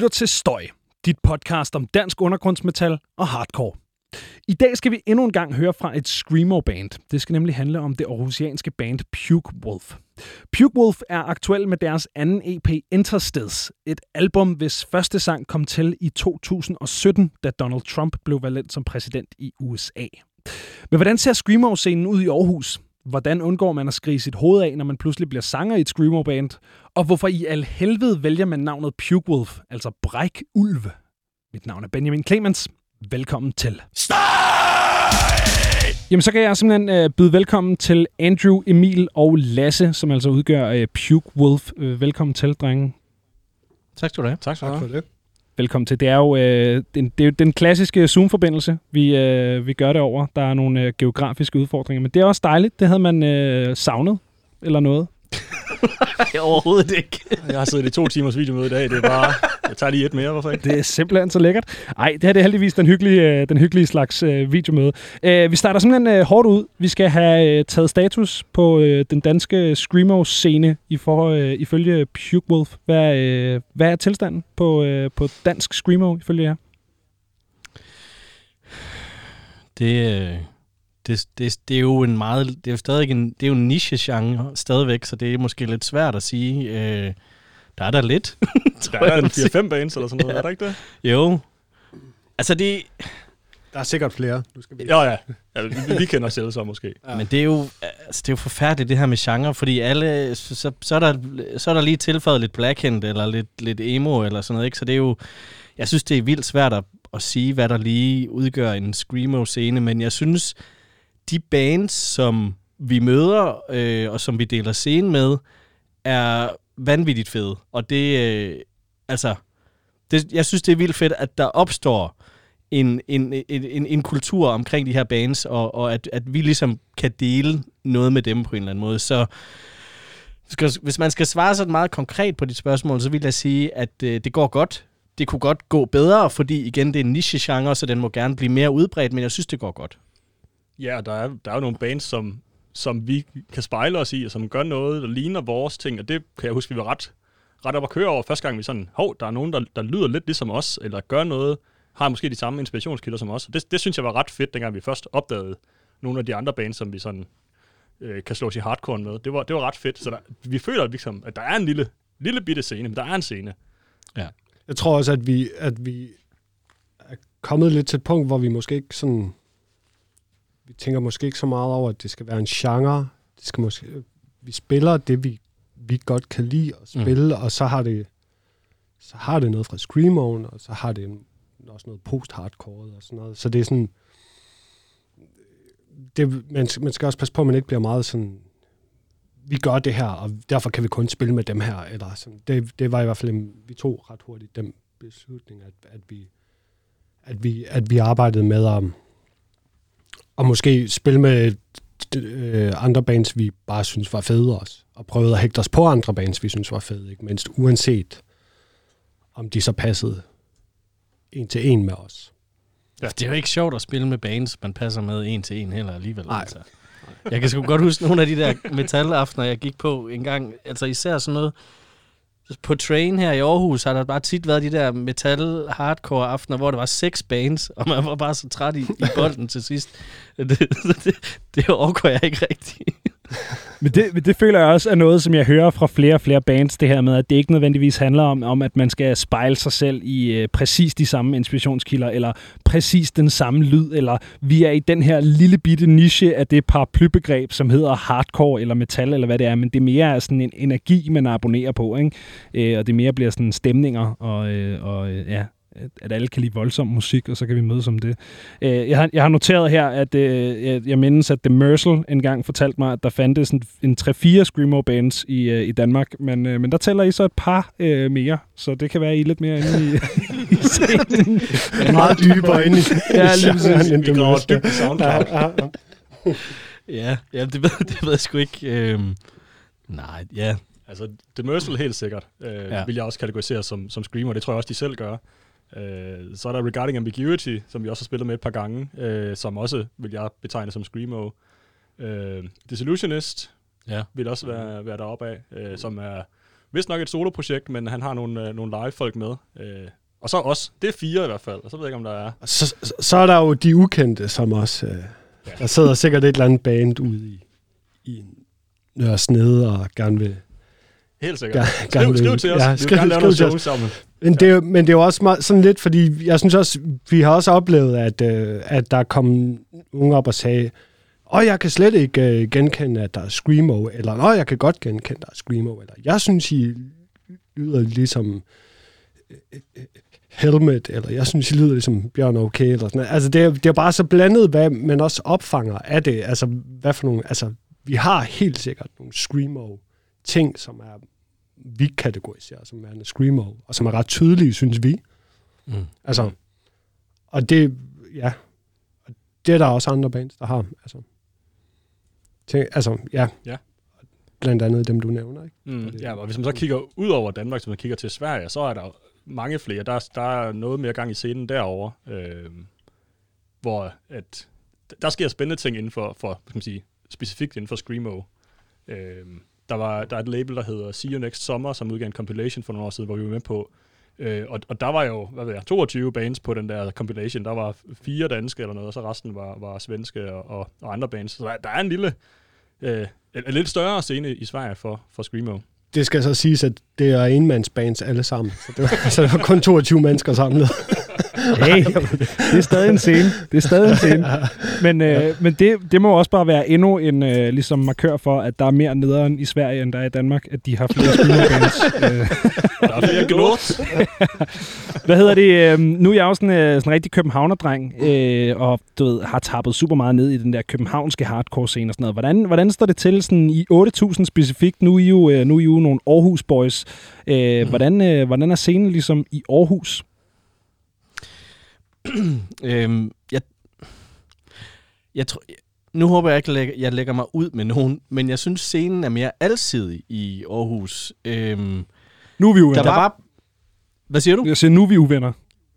lytter til Støj, dit podcast om dansk undergrundsmetal og hardcore. I dag skal vi endnu en gang høre fra et screamo-band. Det skal nemlig handle om det aarhusianske band Puke Wolf. Puke Wolf er aktuel med deres anden EP Interstids, et album, hvis første sang kom til i 2017, da Donald Trump blev valgt som præsident i USA. Men hvordan ser screamo-scenen ud i Aarhus? Hvordan undgår man at skrige sit hoved af, når man pludselig bliver sanger i et screamo-band? Og hvorfor i al helvede vælger man navnet Puke Wolf, altså Bræk Ulv? Mit navn er Benjamin Clemens. Velkommen til. Støj! Jamen, så kan jeg simpelthen øh, byde velkommen til Andrew, Emil og Lasse, som altså udgør øh, Puke Wolf. Øh, velkommen til, drenge. Tak skal du have. Tak, tak for det. Velkommen til. Det er jo øh, den, det er jo den klassiske Zoom-forbindelse, vi, øh, vi gør det over. Der er nogle øh, geografiske udfordringer, men det er også dejligt. Det havde man øh, savnet eller noget. Overhovedet ikke. Jeg har siddet i to timers videomøde i dag. Det er bare... Jeg tager lige et mere, hvorfor ikke? Det er simpelthen så lækkert. Nej, det her det er heldigvis den hyggelige, øh, den hyggelige slags øh, videomøde. Øh, vi starter simpelthen øh, hårdt ud. Vi skal have øh, taget status på øh, den danske Screamo-scene i for, øh, ifølge Puke Wolf. Hvad, øh, hvad er tilstanden på, øh, på dansk Screamo ifølge jer? Det, det, det, det er jo en meget, det er jo stadig en, det er jo en niche-genre stadigvæk, så det er måske lidt svært at sige. Øh, der er der lidt. der er en 4-5 bands eller sådan noget, ja. er der ikke det? Jo. Altså det... Der er sikkert flere. Du skal ja, ja. ja vi, vi kender selv så måske. Ja. Men det er, jo, altså, det er jo forfærdeligt det her med genre, fordi alle, så, så, er, der, så er der lige tilføjet lidt blackhand eller lidt, lidt emo eller sådan noget, ikke? Så det er jo, jeg synes det er vildt svært at, at sige, hvad der lige udgør en screamo-scene, men jeg synes, de bands, som vi møder, øh, og som vi deler scene med, er vanvittigt fede. Og det, øh, altså, det, jeg synes, det er vildt fedt, at der opstår en, en, en, en, en kultur omkring de her bands, og, og at, at vi ligesom kan dele noget med dem på en eller anden måde. Så hvis man skal svare sådan meget konkret på dit spørgsmål, så vil jeg sige, at øh, det går godt. Det kunne godt gå bedre, fordi igen, det er en niche-genre, så den må gerne blive mere udbredt, men jeg synes, det går godt. Ja, der er, der er jo nogle bands, som, som vi kan spejle os i, og som gør noget, der ligner vores ting, og det kan jeg huske, vi var ret, ret op at køre over første gang, vi sådan, hov, der er nogen, der, der lyder lidt ligesom os, eller gør noget, har måske de samme inspirationskilder som os. Det, det synes jeg var ret fedt, dengang vi først opdagede nogle af de andre bands, som vi sådan øh, kan slå os i hardcore med. Det var, det var ret fedt. Så der, vi føler ligesom, at der er en lille, lille bitte scene, men der er en scene. Ja. Jeg tror også, at vi, at vi er kommet lidt til et punkt, hvor vi måske ikke sådan vi tænker måske ikke så meget over, at det skal være en genre. Det skal måske, vi spiller det, vi, vi godt kan lide at spille, mm. og så har det så har det noget fra Screamoen, og så har det en, også noget post-hardcore og sådan noget. Så det er sådan... Det, man, man skal også passe på, at man ikke bliver meget sådan... Vi gør det her, og derfor kan vi kun spille med dem her. Eller sådan. Det, det var i hvert fald, vi tog ret hurtigt den beslutning, at, at, vi, at, vi, at vi arbejdede med at, og måske spille med øh, andre bands, vi bare synes var fede også. Og prøvede at hægte os på andre bands, vi synes var fede. Ikke mindst uanset, om de så passede en til en med os. Ja. Det er jo ikke sjovt at spille med bands, man passer med en til en heller alligevel. Nej. Altså. Jeg kan sgu godt huske nogle af de der metalaftener, jeg gik på en gang. Altså især sådan noget, på Train her i Aarhus har der bare tit været de der metal hardcore aftener, hvor der var seks bands, og man var bare så træt i, i bolden til sidst. Det, det, det overgår jeg ikke rigtigt. Men det, men det føler jeg også er noget, som jeg hører fra flere og flere bands, det her med, at det ikke nødvendigvis handler om, om at man skal spejle sig selv i øh, præcis de samme inspirationskilder, eller præcis den samme lyd, eller vi er i den her lille bitte niche af det paraplybegreb, som hedder hardcore eller metal, eller hvad det er, men det mere er sådan en energi, man abonnerer på, ikke? Øh, og det mere bliver sådan stemninger, og, øh, og øh, ja, at alle kan lide voldsom musik, og så kan vi mødes om det. Øh, jeg, har, jeg har noteret her, at øh, jeg, jeg mindes, at The Mercel engang fortalte mig, at der fandtes en, en 3-4 Screamo-bands i, øh, i Danmark, men, øh, men der tæller I så et par øh, mere, så det kan være, I er lidt mere inde i, i scenen. meget dybere inde i Ja, lige præcis. Vi går dybt i SoundCloud. Ja, ja, ja. ja det, ved, det ved jeg sgu ikke. Øhm, nej, ja. Altså, The Mercil helt sikkert, øh, ja. vil jeg også kategorisere som, som Screamer. Det tror jeg også, de selv gør. Øh, så er der Regarding Ambiguity, som vi også har spillet med et par gange, øh, som også vil jeg betegne som Screamo. Øh, Disillusionist ja. vil også være, være deroppe af, øh, som er vist nok et soloprojekt, men han har nogle, øh, nogle live-folk med. Øh, og så os. Det er fire i hvert fald, og så ved jeg ikke, om der er... Så, så, så er der jo de ukendte, som også... Øh, ja. Der sidder sikkert et eller andet band ude i, i Nørre Snede og gerne vil... Helt sikkert. Gerne, Skriv, gerne skriv til os. Ja, vi skriv- vil gerne lave skriv noget til os. show sammen. Men det, men det er jo også meget, sådan lidt, fordi jeg synes også, vi har også oplevet, at, øh, at der kom unge op og sagde, og jeg kan slet ikke øh, genkende, at der er Screamo, eller nej, jeg kan godt genkende, at der er Screamo, eller jeg synes, I lyder ligesom øh, øh, Helmet, eller jeg synes, I lyder ligesom Bjørn Okay, eller sådan noget. Altså, det er, det er bare så blandet, hvad man også opfanger af det. Altså, hvad for nogle, altså, vi har helt sikkert nogle Screamo ting, som er vi kategoriserer som værende Screamo, og som er ret tydelige, synes vi. Mm. Altså, og det, ja, og det er der også andre bands, der har. Altså, tænk, altså ja. Ja. Blandt andet dem, du nævner, ikke? Mm, Og det- ja, og hvis man så kigger ud over Danmark, hvis man kigger til Sverige, så er der mange flere. Der, er- der er noget mere gang i scenen derovre, øh, hvor at, der sker spændende ting inden for, for skal man sige, specifikt inden for Screamo. Øh, der, var, der er et label, der hedder See You Next Summer, som udgav en compilation for nogle år siden, hvor vi var med på. Øh, og, og der var jo, hvad ved jeg, 22 bands på den der compilation. Der var fire danske eller noget, og så resten var, var svenske og, og, og andre bands. Så der, der er en lille, øh, en, en lidt større scene i Sverige for, for Screamo. Det skal så siges, at det er enmandsbands alle sammen. Så det var, så det var kun 22 mennesker samlet. Hey, det er stadig en scene. Det er stadig en scene. Men, øh, men det, det må også bare være endnu en øh, ligesom markør for, at der er mere nederen i Sverige, end der er i Danmark, at de har flere screamerbands. øh. Der er flere gnot. Hvad hedder det? Øh, nu er jeg jo sådan, øh, sådan en rigtig københavnerdreng, øh, og du ved, har tappet super meget ned i den der københavnske hardcore-scene og sådan noget. Hvordan, hvordan står det til sådan i 8.000 specifikt? Nu er I jo, øh, nu er I jo nogle Aarhus Boys. Øh, hvordan, øh, hvordan er scenen ligesom i Aarhus? øhm, jeg, jeg tror, nu håber jeg ikke, at jeg- lægger mig ud med nogen, men jeg synes, scenen er mere alsidig i Aarhus. Øhm, Nu er vi der uvenner. var... Hvad siger du? Jeg siger, nu er vi uvenner.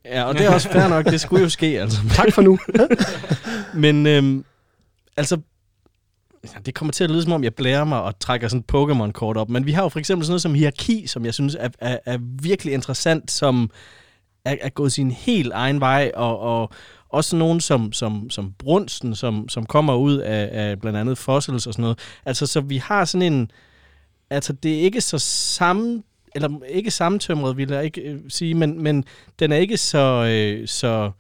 Ja, og det er også fair nok. Det skulle jo ske, altså. Tak for nu. Men øhm, altså, det kommer til at lyde som om, jeg blærer mig og trækker sådan et Pokémon-kort op. Men vi har jo for eksempel sådan noget som hierarki, som jeg synes er, er, er virkelig interessant, som er, er gået sin helt egen vej, og, og også nogen som, som, som Brunsten, som, som kommer ud af, af blandt andet Fossils og sådan noget. Altså, så vi har sådan en... Altså, det er ikke så samme eller ikke sammentømret, vil jeg ikke øh, sige, men, men den er ikke så, øh, så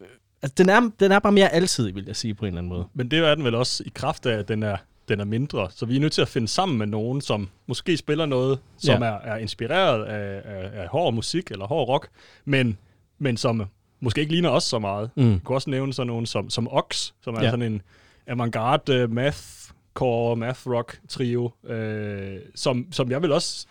øh, Altså, den er, den er bare mere altid, vil jeg sige på en eller anden måde. Men det er den vel også i kraft af, at den er, den er mindre. Så vi er nødt til at finde sammen med nogen, som måske spiller noget, som Ja. er, er inspireret af, af, af hård musik eller hård rock, men, men som måske ikke ligner os så meget. Mm. Jeg kunne også nævne sådan nogen som, som Ox, som er Ja. ja. sådan en avantgarde uh, mathcore, math rock trio, øh, som, som jeg vil også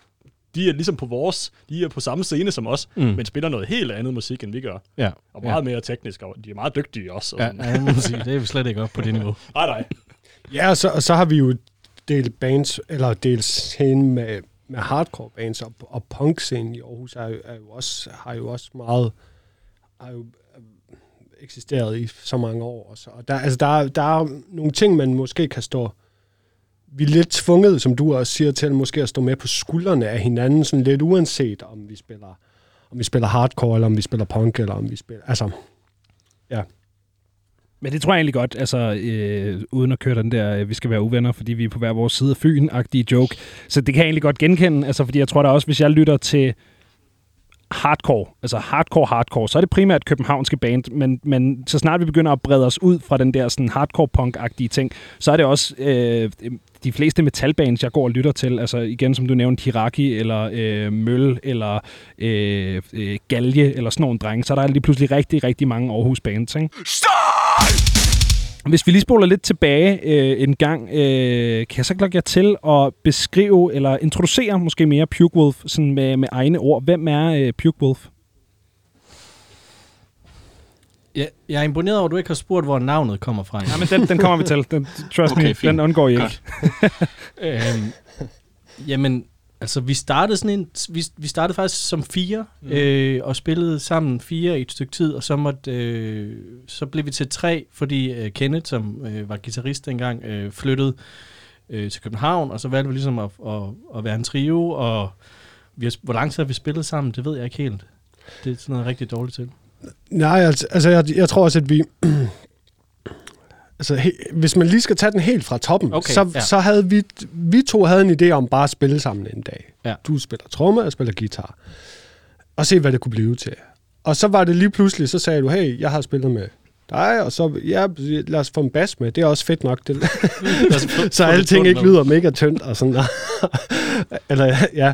de er ligesom på vores, de er på samme scene som os, Mm. men spiller noget helt andet musik, end vi gør. Ja. Og meget mere teknisk, og de er meget dygtige også. Og Ja, ja, man sige. Det er vi slet ikke op på det niveau. Nej, nej. Ja, og så, og så har vi jo delt bands, eller delt scene med, med hardcore bands, og, og punk-scenen i Aarhus er, jo- er jo også, har jo også meget har jo øh, eksisteret i så mange år. Og så, og der, altså der, er- der er nogle ting, man måske kan stå... Vi er lidt tvunget, som du også siger, til måske at stå med på skuldrene af hinanden, sådan lidt uanset om vi spiller om vi spiller hardcore, eller om vi spiller punk, eller om vi spiller... Altså, men det tror jeg egentlig godt, altså øh, uden at køre den der, øh, vi skal være uvenner, fordi vi er på hver vores side af Fyn-agtige joke. Så det kan jeg egentlig godt genkende, altså fordi jeg tror da også, hvis jeg lytter til hardcore, altså hardcore, hardcore, så er det primært københavnske band, men, men så snart vi begynder at brede os ud fra den der sådan hardcore punk-agtige ting, så er det også øh, de fleste metalbands, jeg går og lytter til, altså igen, som du nævnte, Hiraki, eller øh, Møl, eller øh, øh, Galje, eller sådan nogle drenge, så er der lige pludselig rigtig, rigtig mange Aarhus bands, ikke? Hvis vi lige spoler lidt tilbage øh, en gang, øh, kan jeg så klokke jer til at beskrive eller introducere måske mere Puke Wolf sådan med, med egne ord. Hvem er øh, Puke Wolf? Ja, jeg er imponeret over, at du ikke har spurgt, hvor navnet kommer fra. Ja, men den, den kommer vi til. Den, trust Okay, me, fint. den undgår I ikke. øhm, jamen, altså vi startede sådan en, vi, vi startede faktisk som fire, mm. øh, og spillede sammen fire i et stykke tid, og så måtte, øh, så blev vi til tre, fordi øh, Kenneth, som øh, var guitarist dengang, øh, flyttede. øh, til København, og så valgte vi ligesom at, at, at være en trio, og vi har, hvor lang tid har vi spillet sammen, det ved jeg ikke helt. Det er sådan noget rigtig dårligt til. Nej, altså, altså jeg, jeg tror også, at vi... altså, he, hvis man lige skal tage den helt fra toppen, Okay, så, ja. så havde vi... Vi to havde en idé om bare at spille sammen en dag. Ja. Du spiller tromme, jeg spiller guitar. Og se, hvad det kunne blive til. Og så var det lige pludselig, så sagde du, hey, jeg har spillet med dig, og så, ja, lad os få en bas med. Det er også fedt nok. Det. så alting ikke lyder mega tyndt og sådan der. Eller ja.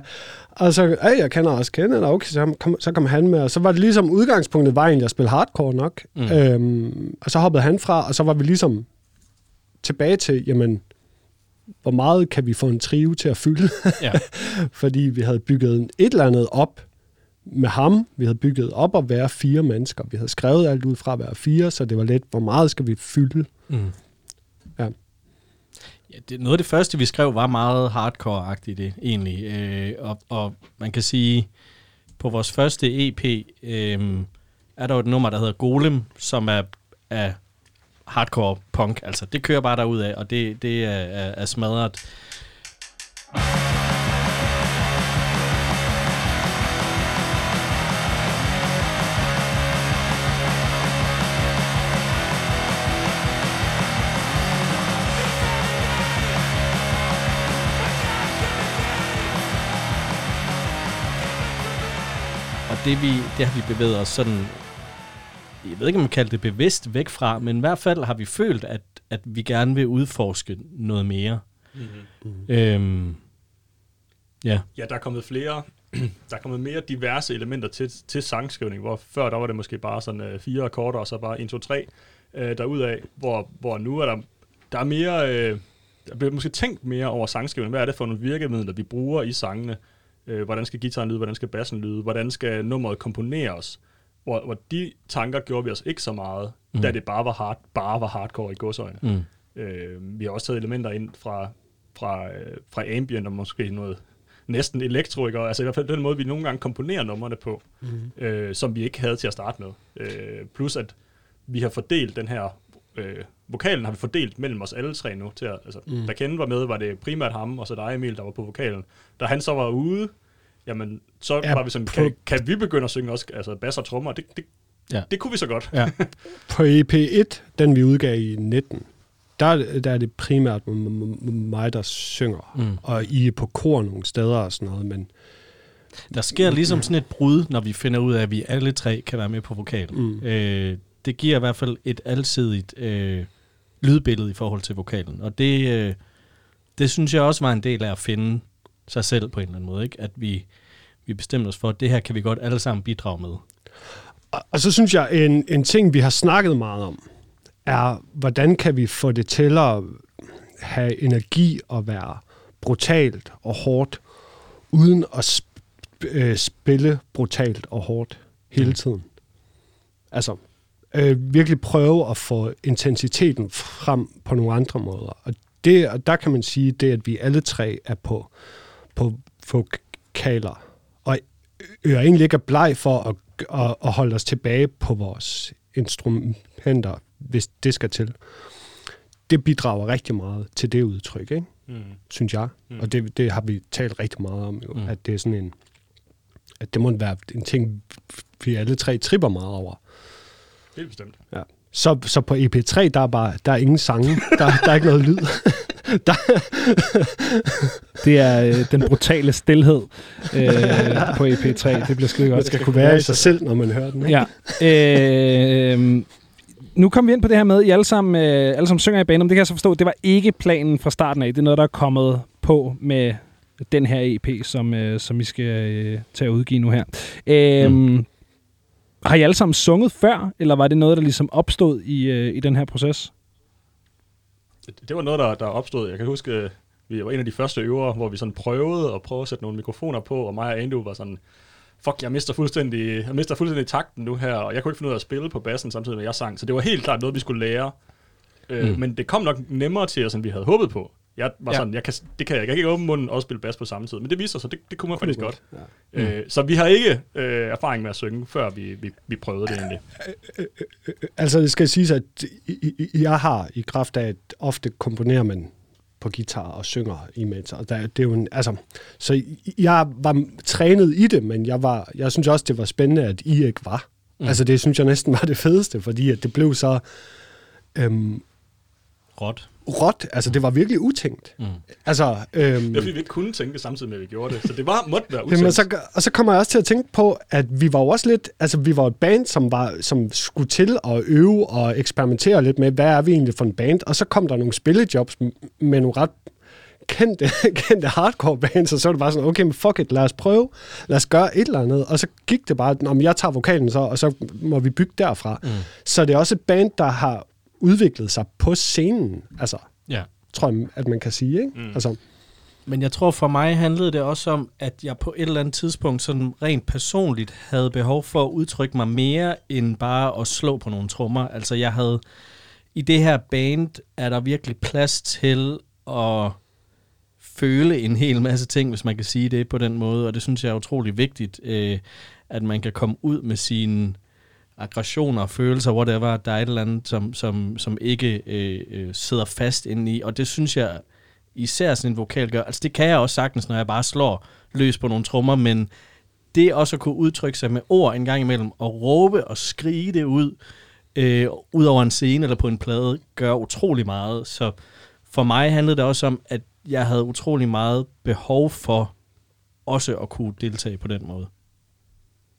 Og så, hey, jeg kender også Kenneth, og okay, så kom, så kom han med, og så var det ligesom udgangspunktet var egentlig at spille hardcore nok. Mm. Mm. Øhm, og så hoppede han fra, og så var vi ligesom tilbage til, jamen, hvor meget kan vi få en trio til at fylde? Ja. Fordi vi havde bygget et eller andet op med ham. Vi havde bygget op at være fire mennesker. Vi havde skrevet alt ud fra at være fire, så det var lidt, hvor meget skal vi fylde? Mm. Ja. Ja, det, noget af det første, vi skrev, var meget hardcore-agtigt det, egentlig. Øh, og, og man kan sige, på vores første EP, øh, er der jo et nummer, der hedder Golem, som er, er hardcore punk. Altså, det kører bare derud af, og det, det er, er, er smadret. Det, vi, det har vi bevæget os sådan, jeg ved ikke, om man kalder det bevidst væk fra, men i hvert fald har vi følt, at, at vi gerne vil udforske noget mere. Mm-hmm. Øhm, ja. Ja, der er kommet flere, der er kommet mere diverse elementer til, til sangskrivning, hvor før der var det måske bare sådan øh, fire akkorder, og så bare 1, 2, 3 øh, derudaf, hvor, hvor nu er der, der er mere, øh, der bliver måske tænkt mere over sangskrivning. Hvad er det for nogle virkemidler, vi bruger i sangene? Øh, hvordan skal gitaren lyde? Hvordan skal bassen lyde? Hvordan skal nummeret komponeres? Hvor, hvor de tanker gjorde vi os ikke så meget, mm. da det bare var, hard, bare var hardcore i godsøjne. Mm. Øh, vi har også taget elementer ind fra, fra, øh, fra ambient og måske noget næsten elektro, ikke? Og altså i hvert fald den måde, vi nogle gange komponerer numrene på, mm. øh, som vi ikke havde til at starte med. Øh, plus at vi har fordelt den her, øh, vokalen har vi fordelt mellem os alle tre nu. Til at, altså, mm. Da Ken var med, var det primært ham, og så dig Emil, der var på vokalen. Da han så var ude, jamen så Ja, var vi sådan, kan, kan vi begynde at synge også, altså bass og trommer? Det, det, Ja. det kunne vi så godt. Ja. På EP1, den vi udgav i 19, der, der er det primært mig, der synger. Mm. Og I er på kor nogle steder og sådan noget, men Der sker ligesom sådan et brud, når vi finder ud af, at vi alle tre kan være med på vokalen. Mm. Øh, det giver i hvert fald et alsidigt øh, lydbillede i forhold til vokalen. Og det, øh, det synes jeg også var en del af at finde sig selv på en eller anden måde. Ikke? At vi, vi bestemte os for, at det her kan vi godt alle sammen bidrage med. Og, og så synes jeg, en, en ting, vi har snakket meget om, er, hvordan kan vi få det til at have energi og være brutalt og hårdt, uden at sp- øh, spille brutalt og hårdt hele tiden. Altså, øh, virkelig prøve at få intensiteten frem på nogle andre måder. Og, det, og der kan man sige, det at vi alle tre er på, på vokaler, og er egentlig ikke er bleg for at, at, at holde os tilbage på vores instrumenter, hvis det skal til. Det bidrager rigtig meget til det udtryk, ikke? Mm. synes jeg. Mm. Og det, det har vi talt rigtig meget om, jo, mm. at det er sådan en, at det må være en ting, vi alle tre tripper meget over. Helt bestemt. Ja. Så, så på EP3, der er bare der er ingen sange, der, der er ikke noget lyd. der, Det er øh, den brutale stillhed øh, på EP3. Det bliver skide godt. man skal kunne være i sig selv, når man hører den. Ikke? Ja. Øh, nu kom vi ind på det her med, at I alle sammen, øh, alle sammen synger i banen. Det kan jeg så forstå, det var ikke planen fra starten af. Det er noget, der er kommet på med den her EP, som, øh, som I skal øh, til at udgive nu her. Øh, mm. Har I alle sammen sunget før, eller var det noget, der ligesom opstod i, øh, i den her proces? Det, det var noget, der, der opstod. Jeg kan huske, øh, vi var en af de første øver, hvor vi sådan prøvede at prøve at sætte nogle mikrofoner på, og mig og Andrew var sådan, fuck, jeg mister fuldstændig, jeg mister fuldstændig takten nu her, og jeg kunne ikke finde ud af at spille på bassen samtidig med, at jeg sang. Så det var helt klart noget, vi skulle lære. Øh, Mm. Men det kom nok nemmere til os, end vi havde håbet på. Jeg var Ja. sådan, jeg kan, det kan jeg, jeg kan ikke åbne munden og spille bas på samme tid. Men det viser sig, det, det kunne man faktisk godt. Ja. Øh, så vi har ikke øh, erfaring med at synge, før vi, vi, vi prøvede det egentlig. Altså, det skal siges, at jeg har i kraft af, at ofte komponerer man på guitar og synger imens. Og der, det er jo en, altså, så jeg var trænet i det, men jeg, var, jeg synes også, det var spændende, at I ikke var. Mm. Altså det synes jeg næsten var det fedeste, fordi at det blev så øhm, Råt. Råt. Altså det var virkelig utænkt. Mm. Altså, øhm, Det fordi, vi ikke kunne tænke samtidig med, at vi gjorde det. Så det var, måtte være Jamen, utænkt. så, og så kommer jeg også til at tænke på, at vi var jo også lidt, altså vi var et band, som, var, som skulle til at øve og eksperimentere lidt med, hvad er vi egentlig for en band, og så kom der nogle spillejobs med nogle ret kendte, kendte hardcore bands, og så var det bare sådan, okay, men fuck it, lad os prøve, lad os gøre et eller andet, og så gik det bare, om jeg tager vokalen så, og så må vi bygge derfra. Mm. Så det er også et band, der har udviklet sig på scenen, altså, Ja. tror jeg, at man kan sige, ikke? Mm. Altså, Men jeg tror for mig handlede det også om, at jeg på et eller andet tidspunkt sådan rent personligt havde behov for at udtrykke mig mere end bare at slå på nogle trommer. Altså jeg havde, i det her band er der virkelig plads til at føle en hel masse ting, hvis man kan sige det på den måde, og det synes jeg er utrolig vigtigt, øh, at man kan komme ud med sine aggressioner, følelser, whatever, der er et eller andet, som, som, som ikke øh, øh, sidder fast inde i, og det synes jeg især sådan en vokal gør. Altså det kan jeg også sagtens, når jeg bare slår løs på nogle trommer, men det også at kunne udtrykke sig med ord en gang imellem, og råbe og skrige det ud, øh, ud over en scene eller på en plade, gør utrolig meget. Så for mig handlede det også om, at jeg havde utrolig meget behov for også at kunne deltage på den måde.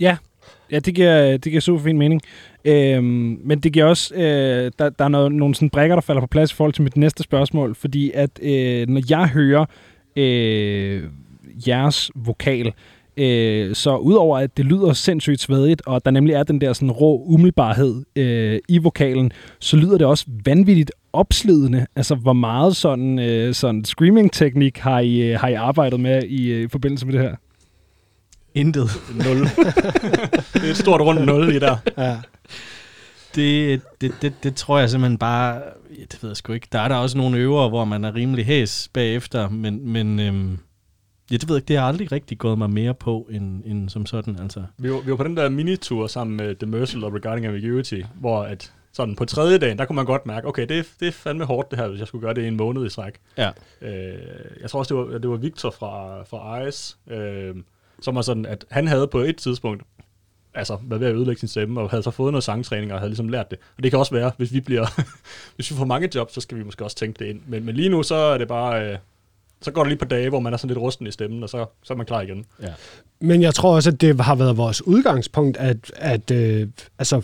Ja, ja det, giver, det giver super fin mening. Øhm, men det giver også, øh, der, der er noget, nogle sådan brækker, der falder på plads i forhold til mit næste spørgsmål, fordi at øh, når jeg hører øh, jeres vokal, øh, så udover at det lyder sindssygt svedigt, og der nemlig er den der sådan rå umiddelbarhed øh, i vokalen, så lyder det også vanvittigt opslidende. Altså, hvor meget sådan, øh, sådan screaming-teknik har I, øh, har I arbejdet med i, øh, i forbindelse med det her? Intet. Nul. det er et stort rundt nul i der. ja. Det, det, det, det tror jeg simpelthen bare, ja, det ved jeg sgu ikke. Der er der også nogle øver, hvor man er rimelig hæs bagefter, men, men øhm, ja, det ved jeg ikke, det har aldrig rigtig gået mig mere på, end, end som sådan, altså. Vi var, vi var på den der minitur sammen med The Mercil og Regarding Ambiguity, hvor at sådan på tredje dagen, der kunne man godt mærke, okay, det, er- det er fandme hårdt det her, hvis jeg skulle gøre det i en måned i træk. Ja. Øh, jeg tror også, det var, det var Victor fra, fra IS, øh, som var sådan, at han havde på et tidspunkt altså, været ved at ødelægge sin stemme, og havde så fået noget sangtræning, og havde ligesom lært det. Og det kan også være, hvis vi bliver, hvis vi får mange jobs, så skal vi måske også tænke det ind. Men, men lige nu, så er det bare, øh, så går det lige på dage, hvor man er sådan lidt rusten i stemmen, og så, så er man klar igen. ja. Men jeg tror også, at det har været vores udgangspunkt, at, at øh, altså,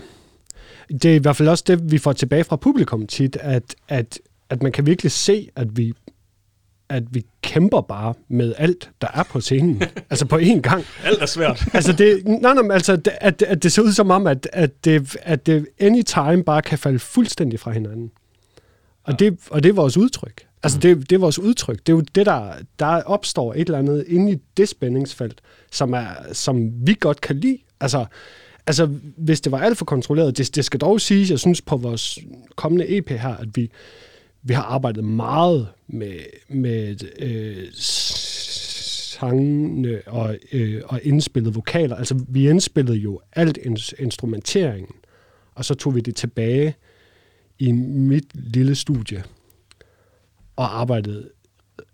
det er i hvert fald også det, vi får tilbage fra publikum tit, at, at, at man kan virkelig se, at vi, at vi kæmper bare med alt, der er på scenen. altså på én gang. Alt er svært. Altså, det, nej, nej, altså det- at, at det ser ud som om, at, at, det, at det anytime bare kan falde fuldstændig fra hinanden. Og, det, og det er vores udtryk. Altså, det, det er vores udtryk. Det er jo det, der, der opstår et eller andet inde i det spændingsfelt, som, er, som vi godt kan lide. Altså, altså hvis det var alt for kontrolleret, det, det skal dog siges, jeg synes på vores kommende EP her, at vi, vi har arbejdet meget med, med øh, sangene og, øh, og indspillet vokaler. Altså, vi indspillede jo alt ins- instrumenteringen, og så tog vi det tilbage i mit lille studie og arbejdede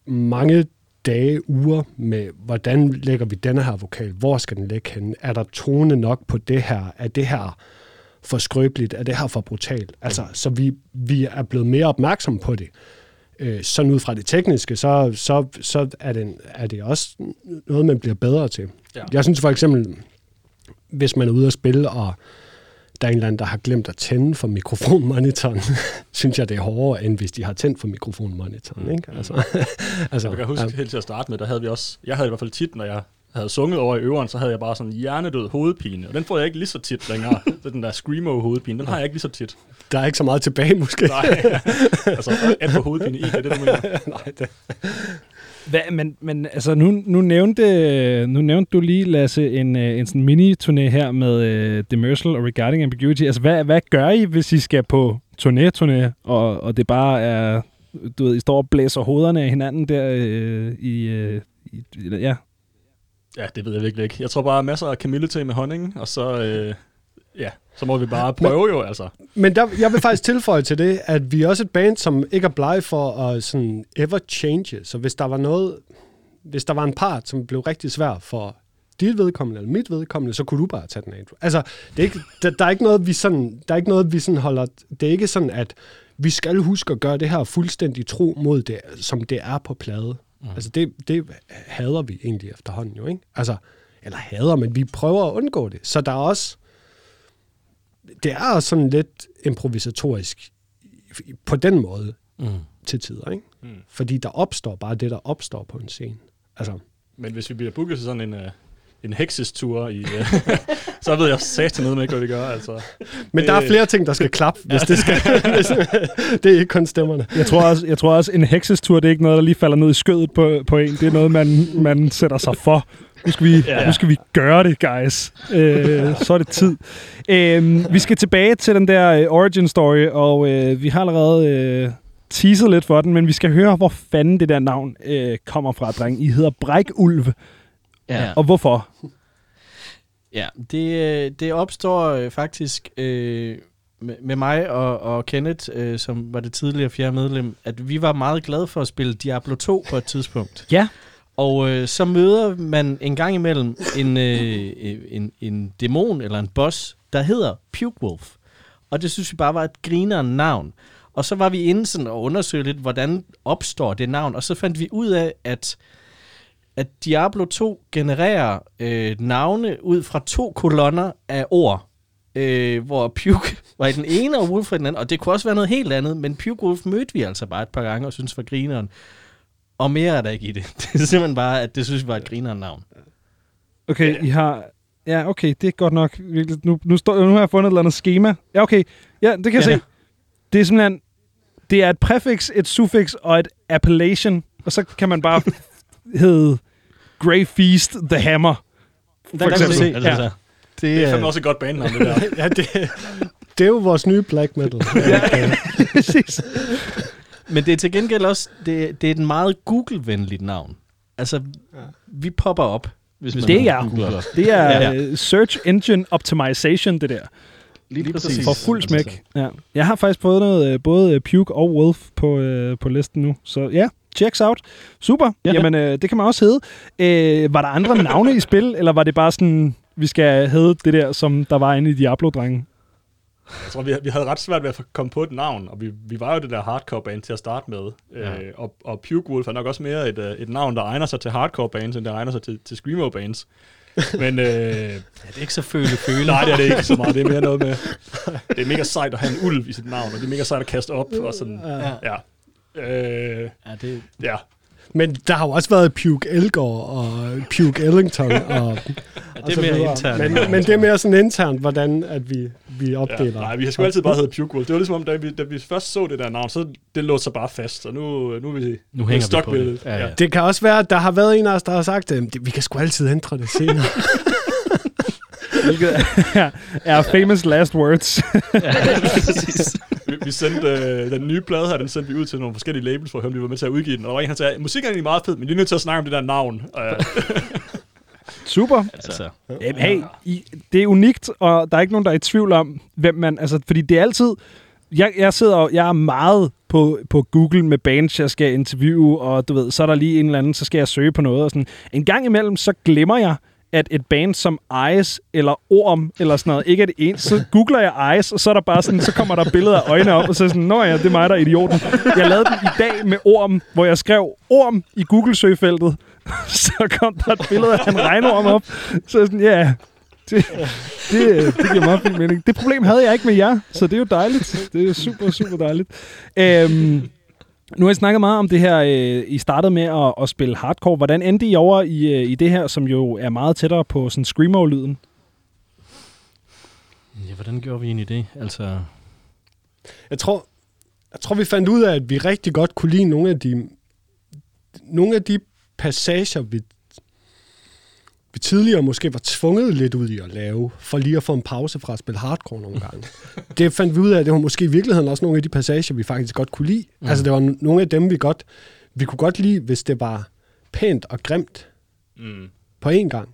mange dage, uger med, hvordan lægger vi denne her vokal? Hvor skal den ligge henne? Er der tone nok på det her? Er det her for skrøbeligt? Er det her for brutalt? Altså, så vi, vi er blevet mere opmærksomme på det. Øh, sådan ud fra det tekniske, så, så, så er, det, er det også noget, man bliver bedre til. Ja. Jeg synes for eksempel, hvis man er ude at spille, og der er en eller anden, der har glemt at tænde for mikrofonmonitoren, synes jeg, det er hårdere, end hvis de har tændt for mikrofonmonitoren. Ikke? Altså, altså, Jeg kan huske ja. helt til at starte med, der havde vi også, jeg havde i hvert fald tit, når jeg havde sunget over i øveren, så havde jeg bare sådan en hjernedød hovedpine, og den får jeg ikke lige så tit længere. Så den der screamo hovedpine, den har jeg ikke lige så tit. Der er ikke så meget tilbage, måske. Nej, altså et på hovedpine i, det er det, du mener. Nej det. Hvad, men, men altså, nu, nu, nævnte, nu nævnte du lige, Lasse, en, øh, en sådan mini-turné her med uh, Demersal og Regarding Ambiguity. Altså, hvad, hvad gør I, hvis I skal på turné-turné, og, og det bare er, du ved, I står og blæser hovederne af hinanden der øh, i, øh, i, ja, Ja, det ved jeg virkelig ikke. Jeg tror bare masser af kamillete med honning, og så øh, ja, så må vi bare prøve jo, altså. Men der, jeg vil faktisk tilføje til det, at vi er også et band, som ikke er blege for at sådan ever change. Så hvis der var noget, hvis der var en part, som blev rigtig svær for dit vedkommende eller mit vedkommende, så kunne du bare tage den af. Altså, det er ikke, der, der, er ikke noget, vi sådan, der er ikke noget, vi sådan holder... Det er ikke sådan, at vi skal huske at gøre det her fuldstændig tro mod det, som det er på plade. Mm. Altså, det, det hader vi egentlig efterhånden jo, ikke? Altså, eller hader, men vi prøver at undgå det. Så der er også... Det er også sådan lidt improvisatorisk på den måde mm. til tider, ikke? Mm. Fordi der opstår bare det, der opstår på en scene. Altså, men hvis vi bliver booket til sådan en, uh, en heksestur i... Uh, så ved jeg satan noget med ikke, hvad vi gør, altså. Men der er flere ting, der skal klappe, hvis det skal. det er ikke kun stemmerne. Jeg tror også, jeg tror også en heksestur, det er ikke noget, der lige falder ned i skødet på, på en. Det er noget, man, man sætter sig for. Nu skal vi, ja. nu skal vi gøre det, guys. Øh, så er det tid. Øh, vi skal tilbage til den der uh, origin story, og øh, vi har allerede uh, teaset lidt for den, men vi skal høre, hvor fanden det der navn uh, kommer fra, dreng. I hedder Brækulv. Ja. Og hvorfor? Ja, det, det opstår faktisk øh, med, med mig og, og Kenneth, øh, som var det tidligere fjerde medlem, at vi var meget glade for at spille Diablo 2 på et tidspunkt. Ja. Og øh, så møder man en gang imellem en, øh, en, en dæmon eller en boss, der hedder Pukewolf. Og det synes vi bare var et grineren navn. Og så var vi inde sådan og undersøgte lidt, hvordan opstår det navn. Og så fandt vi ud af, at, at Diablo 2 genererer øh, navne ud fra to kolonner af ord. Øh, hvor Puke var i den ene, og Wolf i den anden. Og det kunne også være noget helt andet, men Puke Wolf mødte vi altså bare et par gange og synes var grineren. Og mere er der ikke i det. Det er simpelthen bare, at det synes vi var et grineren navn. Okay, ja. I har... Ja, okay, det er godt nok. Nu, nu, står, nu har jeg fundet et eller andet schema. Ja, okay. Ja, det kan jeg ja. se. Det er simpelthen... Det er et præfix, et suffix og et appellation. Og så kan man bare hedde Grey Feast The Hammer. Der kan du se. Ja. Det, det er fandme også et godt bandnavn, det der. ja, det, det er jo vores nye black metal. ja, præcis. Men det er til gengæld også, det, det er et meget Google-venligt navn. Altså, ja. vi popper op, hvis man det er, googler. Det er ja, ja. Search Engine Optimization, det der. Lige, Lige præcis. For fuld smæk. Ja. Jeg har faktisk fået noget, øh, både øh, Puke og Wolf på, øh, på listen nu. Så ja, checks out. Super. Ja. Jamen, øh, det kan man også hedde. Øh, var der andre navne i spil, eller var det bare sådan, vi skal hedde det der, som der var inde i Diablo-drengen? Jeg tror, vi, vi havde ret svært ved at komme på et navn, og vi, vi var jo det der hardcore band til at starte med. Ja. Øh, og, og Puke Wolf er nok også mere et, øh, et navn, der egner sig til hardcore bands, end det egner sig til, til screamo bands. Men øh, ja, det er ikke så føle-føle. Nej, det er det ikke så meget. Det er mere noget med, det er mega sejt at have en ulv i sit navn, og det er mega sejt at kaste op, og sådan, ja. ja. Øh, ja, det, ja. Men der har jo også været Puke Elgård og Puke Ellington. Og, ja, det er mere internt. Men, men det er mere sådan internt, hvordan at vi, vi opdeler. Ja, nej, vi har sgu altid bare hedder Puke Wolf. Det var ligesom om, da vi, da vi først så det der navn, så det lå sig bare fast, og nu, nu er vi nu hænger vi på det. Ja, ja. Det kan også være, at der har været en af os, der har sagt, at vi kan sgu altid ændre det senere. Hvilket er, er famous last words. ja, vi, vi sendte øh, den nye plade her, den sendte vi ud til nogle forskellige labels, for at høre, om de var med til at udgive den. Og der var en, der sagde, musikken er egentlig meget fed, men de er nødt til at snakke om det der navn. Super. Altså. Jamen, hey, I, det er unikt, og der er ikke nogen, der er i tvivl om, hvem man... Altså, fordi det er altid... Jeg, jeg sidder og jeg er meget på, på Google med bands, jeg skal interviewe, og du ved, så er der lige en eller anden, så skal jeg søge på noget. Og sådan. En gang imellem, så glemmer jeg, at et band som Ice eller Orm eller sådan noget ikke er det eneste. Så googler jeg Ice, og så er der bare sådan, så kommer der billeder af øjne op, og så er sådan, nå ja, det er mig, der er idioten. Jeg lavede den i dag med Orm, hvor jeg skrev Orm i Google-søgefeltet. så kom der et billede af en regnorm op. Så sådan, ja, yeah, det, det, det giver meget fin mening. Det problem havde jeg ikke med jer, så det er jo dejligt. Det er super, super dejligt. Øhm, nu har I snakket meget om det her, øh, I startede med at, at spille hardcore. Hvordan endte I over i, øh, i det her, som jo er meget tættere på sådan screamo-lyden? Ja, hvordan gjorde vi egentlig det? Altså... Jeg tror, jeg tror, vi fandt ud af, at vi rigtig godt kunne lide nogle af de, nogle af de passager, vi vi tidligere måske var tvunget lidt ud i at lave, for lige at få en pause fra at spille hardcore nogle gange. det fandt vi ud af, at det var måske i virkeligheden også nogle af de passager, vi faktisk godt kunne lide. Mm. Altså det var nogle af dem, vi godt, vi kunne godt lide, hvis det var pænt og grimt mm. på én gang.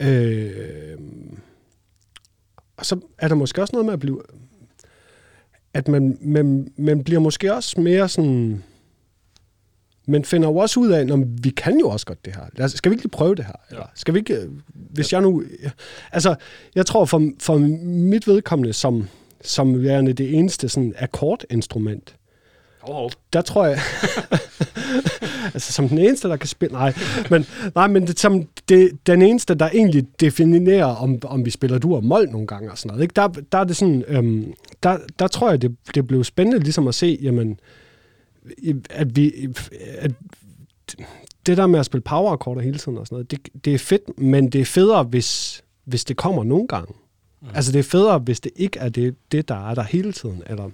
Øh, og så er der måske også noget med at blive... At man, man, man bliver måske også mere sådan... Man finder jo også ud af, at vi kan jo også godt det her. Lad os, skal vi ikke lige prøve det her? Eller skal vi ikke... øh, Hvis jeg nu... Altså, jeg tror for, for mit vedkommende, som, som værende det eneste sådan akkordinstrument, Hov, hov. der tror jeg... altså som den eneste, der kan spille... Nej, men, nej, men det, som det, den eneste, der egentlig definerer, om, om vi spiller dur og mol nogle gange og sådan noget. Ikke? Der, der er det sådan... Øhm, der, der tror jeg, det, det blev spændende ligesom at se, jamen, i- at vi... At, det der med at spille powerakkorder hele tiden og sådan noget, det, det er fedt, men det er federe, hvis, hvis det kommer nogle gange. Mm. Altså det er federe, hvis det ikke er det, det der er der hele tiden. Eller,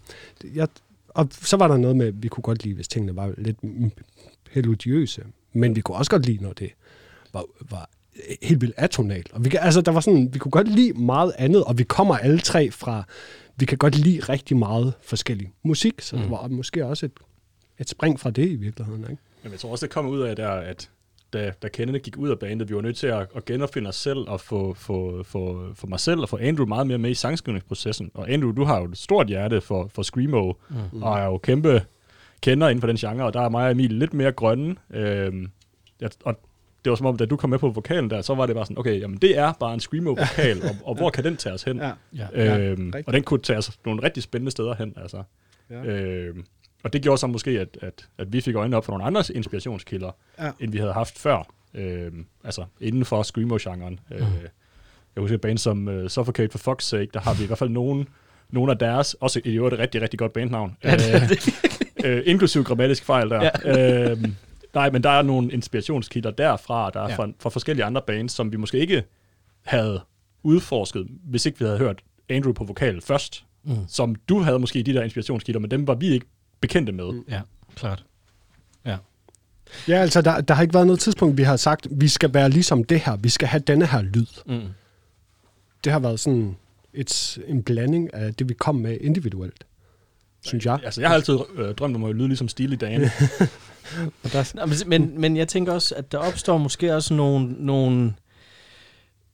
jeg, og så var der noget med, at vi kunne godt lide, hvis tingene var lidt melodiøse. Men vi kunne også godt lide, når det var, var helt vildt atonalt. Og vi, kan- altså, der var sådan, vi kunne godt lide meget andet, og vi kommer alle tre fra, vi kan godt lide rigtig meget forskellig musik, så mm. det var måske også et, et spring fra det i virkeligheden. Ikke? Jamen, jeg tror også, det kom ud af der, at da, da Kenneth gik ud af bandet, vi var nødt til at, at genopfinde os selv og få, få, få, få mig selv og få Andrew meget mere med i sangskrivningsprocessen. Og Andrew, du har jo et stort hjerte for, for Screamo, mm. og er jo kæmpe kender inden for den genre, og der er mig og Emil lidt mere grønne. Øhm, og det var som om, da du kom med på vokalen der, så var det bare sådan, okay, jamen det er bare en Screamo-vokal, og, og hvor kan den tage os hen? Ja. Ja. Øhm, rigtigt. og den kunne tage os nogle rigtig spændende steder hen, altså. Ja. Øhm, og det gjorde så måske, at, at, at vi fik øjnene op for nogle andre inspirationskilder, Ja. end vi havde haft før. Øhm, altså inden for Screamo-genren. Øh, jeg husker et band som uh, Suffocate for Fox Sake, der har vi i hvert fald nogen, nogle af deres, også i øvrigt et rigtig, rigtig godt bandnavn. Ja, Øh, øh, inklusiv grammatisk fejl der. Ja. øhm, nej, men der er nogle inspirationskilder derfra, der er ja. fra, fra forskellige andre bands, som vi måske ikke havde udforsket, hvis ikke vi havde hørt Andrew på vokal først. Mm. Som du havde måske de der inspirationskilder, men dem var vi ikke bekendte med. Mm. ja, klart. Ja, altså der, der har ikke været noget tidspunkt, vi har sagt, vi skal være ligesom det her, vi skal have denne her lyd. Mm. Det har været sådan et, en blanding af det, vi kom med individuelt, synes jeg. Altså, jeg har altid øh, drømt om at lyde ligesom Steely Dan. Og der, Nå, men, men, men jeg tænker også, at der opstår måske også nogle, nogle,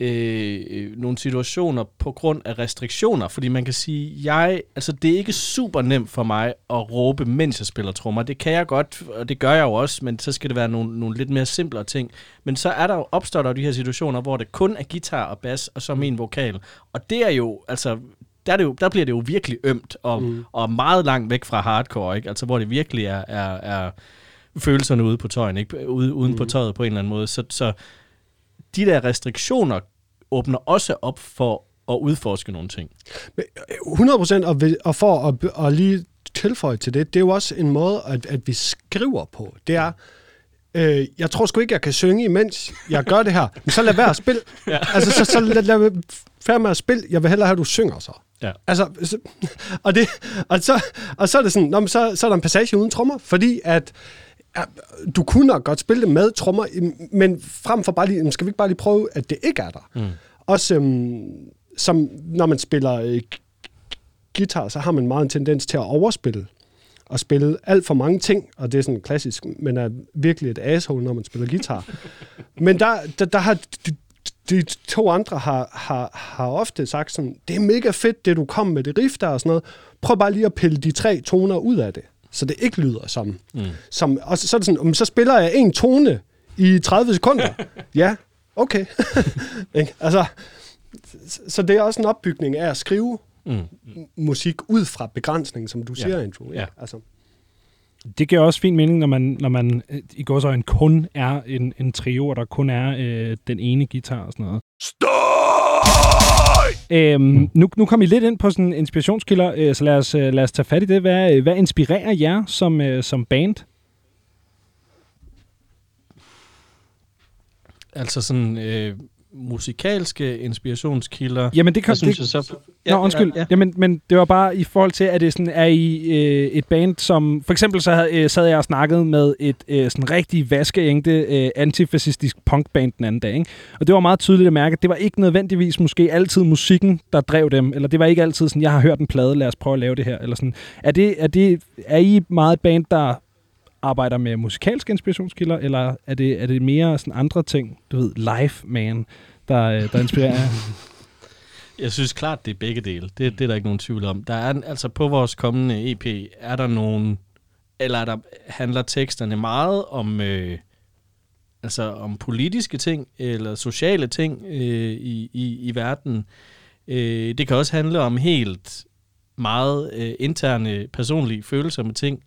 øh, nogle situationer på grund af restriktioner, fordi man kan sige, jeg, altså det er ikke super nemt for mig at råbe, mens jeg spiller trommer. Det kan jeg godt, og det gør jeg jo også, men så skal det være nogle, nogle lidt mere simplere ting. Men så er der jo, opstår der jo de her situationer, hvor det kun er guitar og bas, og så min vokal. Og det er jo, altså, der, er det jo, der bliver det jo virkelig ømt, og, mm. og meget langt væk fra hardcore, ikke? Altså, hvor det virkelig er, er, er følelserne ude på tøjen, ikke? Ude, uden mm. på tøjet på en eller anden måde. Så, så de der restriktioner åbner også op for at udforske nogle ting. Men, øh, 100 procent, og, for at, at lige tilføje til det, det er jo også en måde, at, at vi skriver på. Det er, øh, jeg tror sgu ikke, jeg kan synge, imens jeg gør det her. Men så lad være at spille. ja. Altså, så, så lad, lad være med at spille. Jeg vil hellere have, at du synger så. Ja. Altså, så, og, det, og, så, og så er det sådan, nå, så, så er der en passage uden trommer, fordi at du kunne nok godt spille det med trommer, men frem for bare lige, skal vi ikke bare lige prøve, at det ikke er der? Mm. Også øhm, som når man spiller øh, guitar, så har man meget en tendens til at overspille og spille alt for mange ting, og det er sådan klassisk, men er virkelig et asshole, når man spiller guitar. men der, der, der har de, de to andre har, har, har ofte sagt sådan, det er mega fedt, det du kom med det riff der og sådan noget. Prøv bare lige at pille de tre toner ud af det, så det ikke lyder som... Mm. som og så, så er det sådan, "Jamen, så spiller jeg en tone i 30 sekunder. ja, okay. Ikke? altså, så- det er også en opbygning af at skrive Mm. musik ud fra begrænsningen, som du siger, Andrew. ikke? Ja. Altså, Det giver også fin mening, når man, når man i går så en kun er en, en trio, og der kun er øh, den ene guitar og sådan noget. Øhm, nu, nu kom I lidt ind på sådan inspirationskilder, øh, så lad os, øh, lad os tage fat i det. Hvad, øh, hvad inspirerer jer som, øh, som band? Altså sådan øh, musikalske inspirationskilder. Jamen, det kan... Jeg synes jeg så... Nå, undskyld. Ja, ja. Jamen, men det var bare i forhold til, at det sådan, er I øh, et band, som... For eksempel så havde, øh, sad jeg og snakket med et øh, sådan rigtig vaskeægte øh, antifascistisk punkband den anden dag. Ikke? Og det var meget tydeligt at mærke, at det var ikke nødvendigvis måske altid musikken, der drev dem. Eller det var ikke altid sådan, jeg har hørt en plade, lad os prøve at lave det her. Eller sådan. Er, det, er, det, er I meget et band, der arbejder med musikalske inspirationskilder, eller er det, er det mere sådan andre ting, du ved, live man, der, øh, der inspirerer jer? Jeg synes klart, det er begge dele. Det, det er der ikke nogen tvivl om. Der er, altså på vores kommende EP, er der nogen, eller er der, handler teksterne meget om, øh, altså om politiske ting, eller sociale ting øh, i, i, i verden. Øh, det kan også handle om helt meget øh, interne, personlige følelser med ting.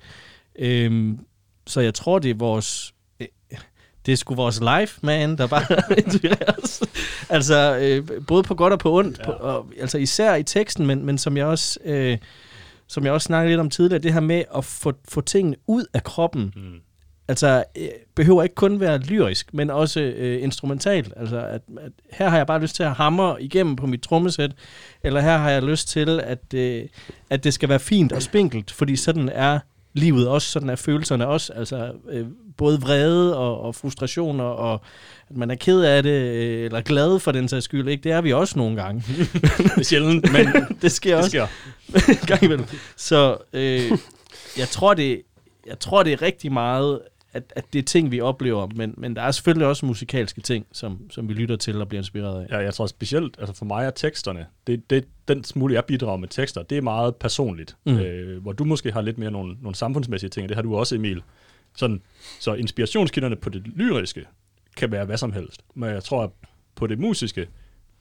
Øh, så jeg tror, det er vores det er sgu vores life, man, der bare inspirerer os. altså, øh, både på godt og på ondt. Ja. På, og, altså især i teksten, men, men som jeg også... Øh, som jeg også snakkede lidt om tidligere, det her med at få, få tingene ud af kroppen. Mm. Altså, øh, behøver ikke kun være lyrisk, men også øh, instrumentalt. Altså, at, at her har jeg bare lyst til at hamre igennem på mit trommesæt, eller her har jeg lyst til, at, øh, at det skal være fint og spinkelt, fordi sådan er livet også, sådan er følelserne også. Altså, øh, både vrede og, og frustrationer, og at man er ked af det, øh, eller glad for den sags skyld. Ikke? Det er vi også nogle gange. det er sjældent, men det sker det også. sker. gang imellem. Så øh, jeg, tror, det, jeg tror, det er rigtig meget, at, at det er ting, vi oplever, men, men der er selvfølgelig også musikalske ting, som, som vi lytter til og bliver inspireret af. Ja, jeg tror specielt, altså for mig er teksterne, det, det, den smule, jeg bidrager med tekster, det er meget personligt. Mm. Øh, hvor du måske har lidt mere nogle, nogle samfundsmæssige ting, og det har du også, Emil. Sådan, så inspirationskilderne på det lyriske kan være hvad som helst. Men jeg tror, at på det musiske,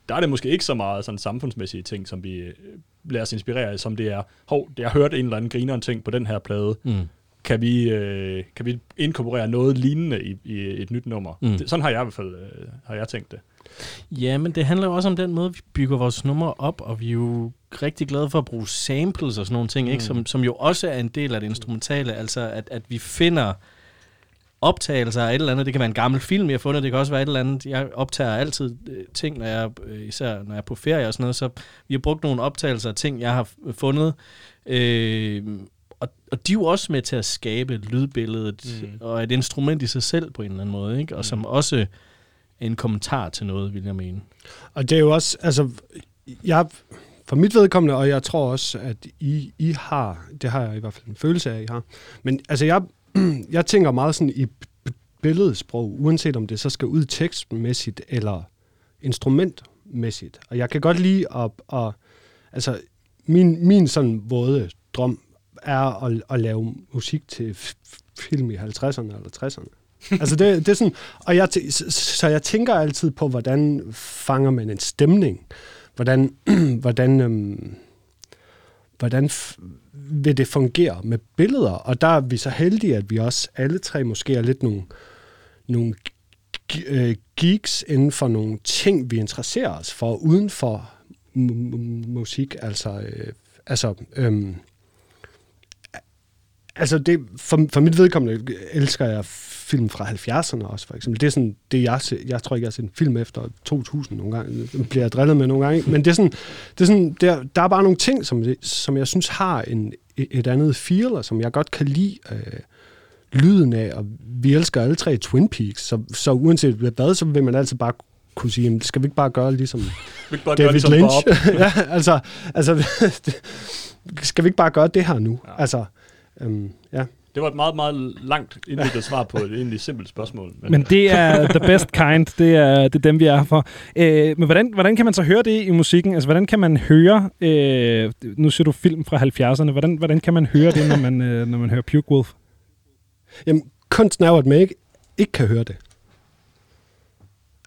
der er det måske ikke så meget sådan samfundsmæssige ting, som vi øh, lader os inspirere af, som det er, hov, jeg har hørt en eller anden grineren ting på den her plade. Mm. Kan, vi, øh, kan vi inkorporere noget lignende i, i et nyt nummer? Mm. Det, sådan har jeg i hvert fald øh, har jeg tænkt det. Ja, men det handler jo også om den måde, vi bygger vores numre op, og vi er jo rigtig glade for at bruge samples og sådan nogle ting, mm. ikke? Som, som jo også er en del af det instrumentale, altså at, at vi finder optagelser af et eller andet. Det kan være en gammel film, jeg har fundet. Det kan også være et eller andet. Jeg optager altid øh, ting, når jeg, øh, især når jeg er på ferie og sådan noget. Så vi har brugt nogle optagelser af ting, jeg har fundet. Øh, og, de er jo også med til at skabe lydbilledet mm. og et instrument i sig selv på en eller anden måde. Ikke? Og mm. som også en kommentar til noget, vil jeg mene. Og det er jo også, altså, jeg, for mit vedkommende, og jeg tror også, at I, I har, det har jeg i hvert fald en følelse af, I har, men altså, jeg, jeg tænker meget sådan i billedsprog, uanset om det så skal ud tekstmæssigt eller instrumentmæssigt. Og jeg kan godt lide at, at altså, min, min sådan våde drøm er at, at lave musik til film i 50'erne eller 60'erne. altså det, det er sådan, og jeg, så jeg tænker altid på, hvordan fanger man en stemning? Hvordan, hvordan, øhm, hvordan vil det fungere med billeder? Og der er vi så heldige, at vi også alle tre måske er lidt nogle, nogle øh, geeks inden for nogle ting, vi interesserer os for, uden for musik. Altså, øh, altså øhm, altså det, for, for mit vedkommende elsker jeg film fra 70'erne også, for eksempel. Det er sådan, det jeg, jeg tror ikke, jeg har set en film efter 2000 nogle gange. Det bliver jeg drillet med nogle gange. Men det er sådan, det er sådan der, der er bare nogle ting, som, som jeg synes har en, et andet feel, og som jeg godt kan lide øh, lyden af, og vi elsker alle tre Twin Peaks, så, så uanset hvad, så vil man altid bare kunne sige, jamen, skal vi ikke bare gøre ligesom vi bare David ligesom Lynch? ja, altså, altså skal vi ikke bare gøre det her nu? Ja. Altså, øhm, ja. Det var et meget, meget langt indviklet svar på et egentlig simpelt spørgsmål. Men, men det er the best kind. Det er, det er dem, vi er for. Øh, men hvordan, hvordan kan man så høre det i musikken? Altså, hvordan kan man høre... Øh, nu ser du film fra 70'erne. Hvordan, hvordan kan man høre det, når man, øh, når man hører Puke Wolf? Jamen, kunsten er jo, at man ikke, ikke kan høre det.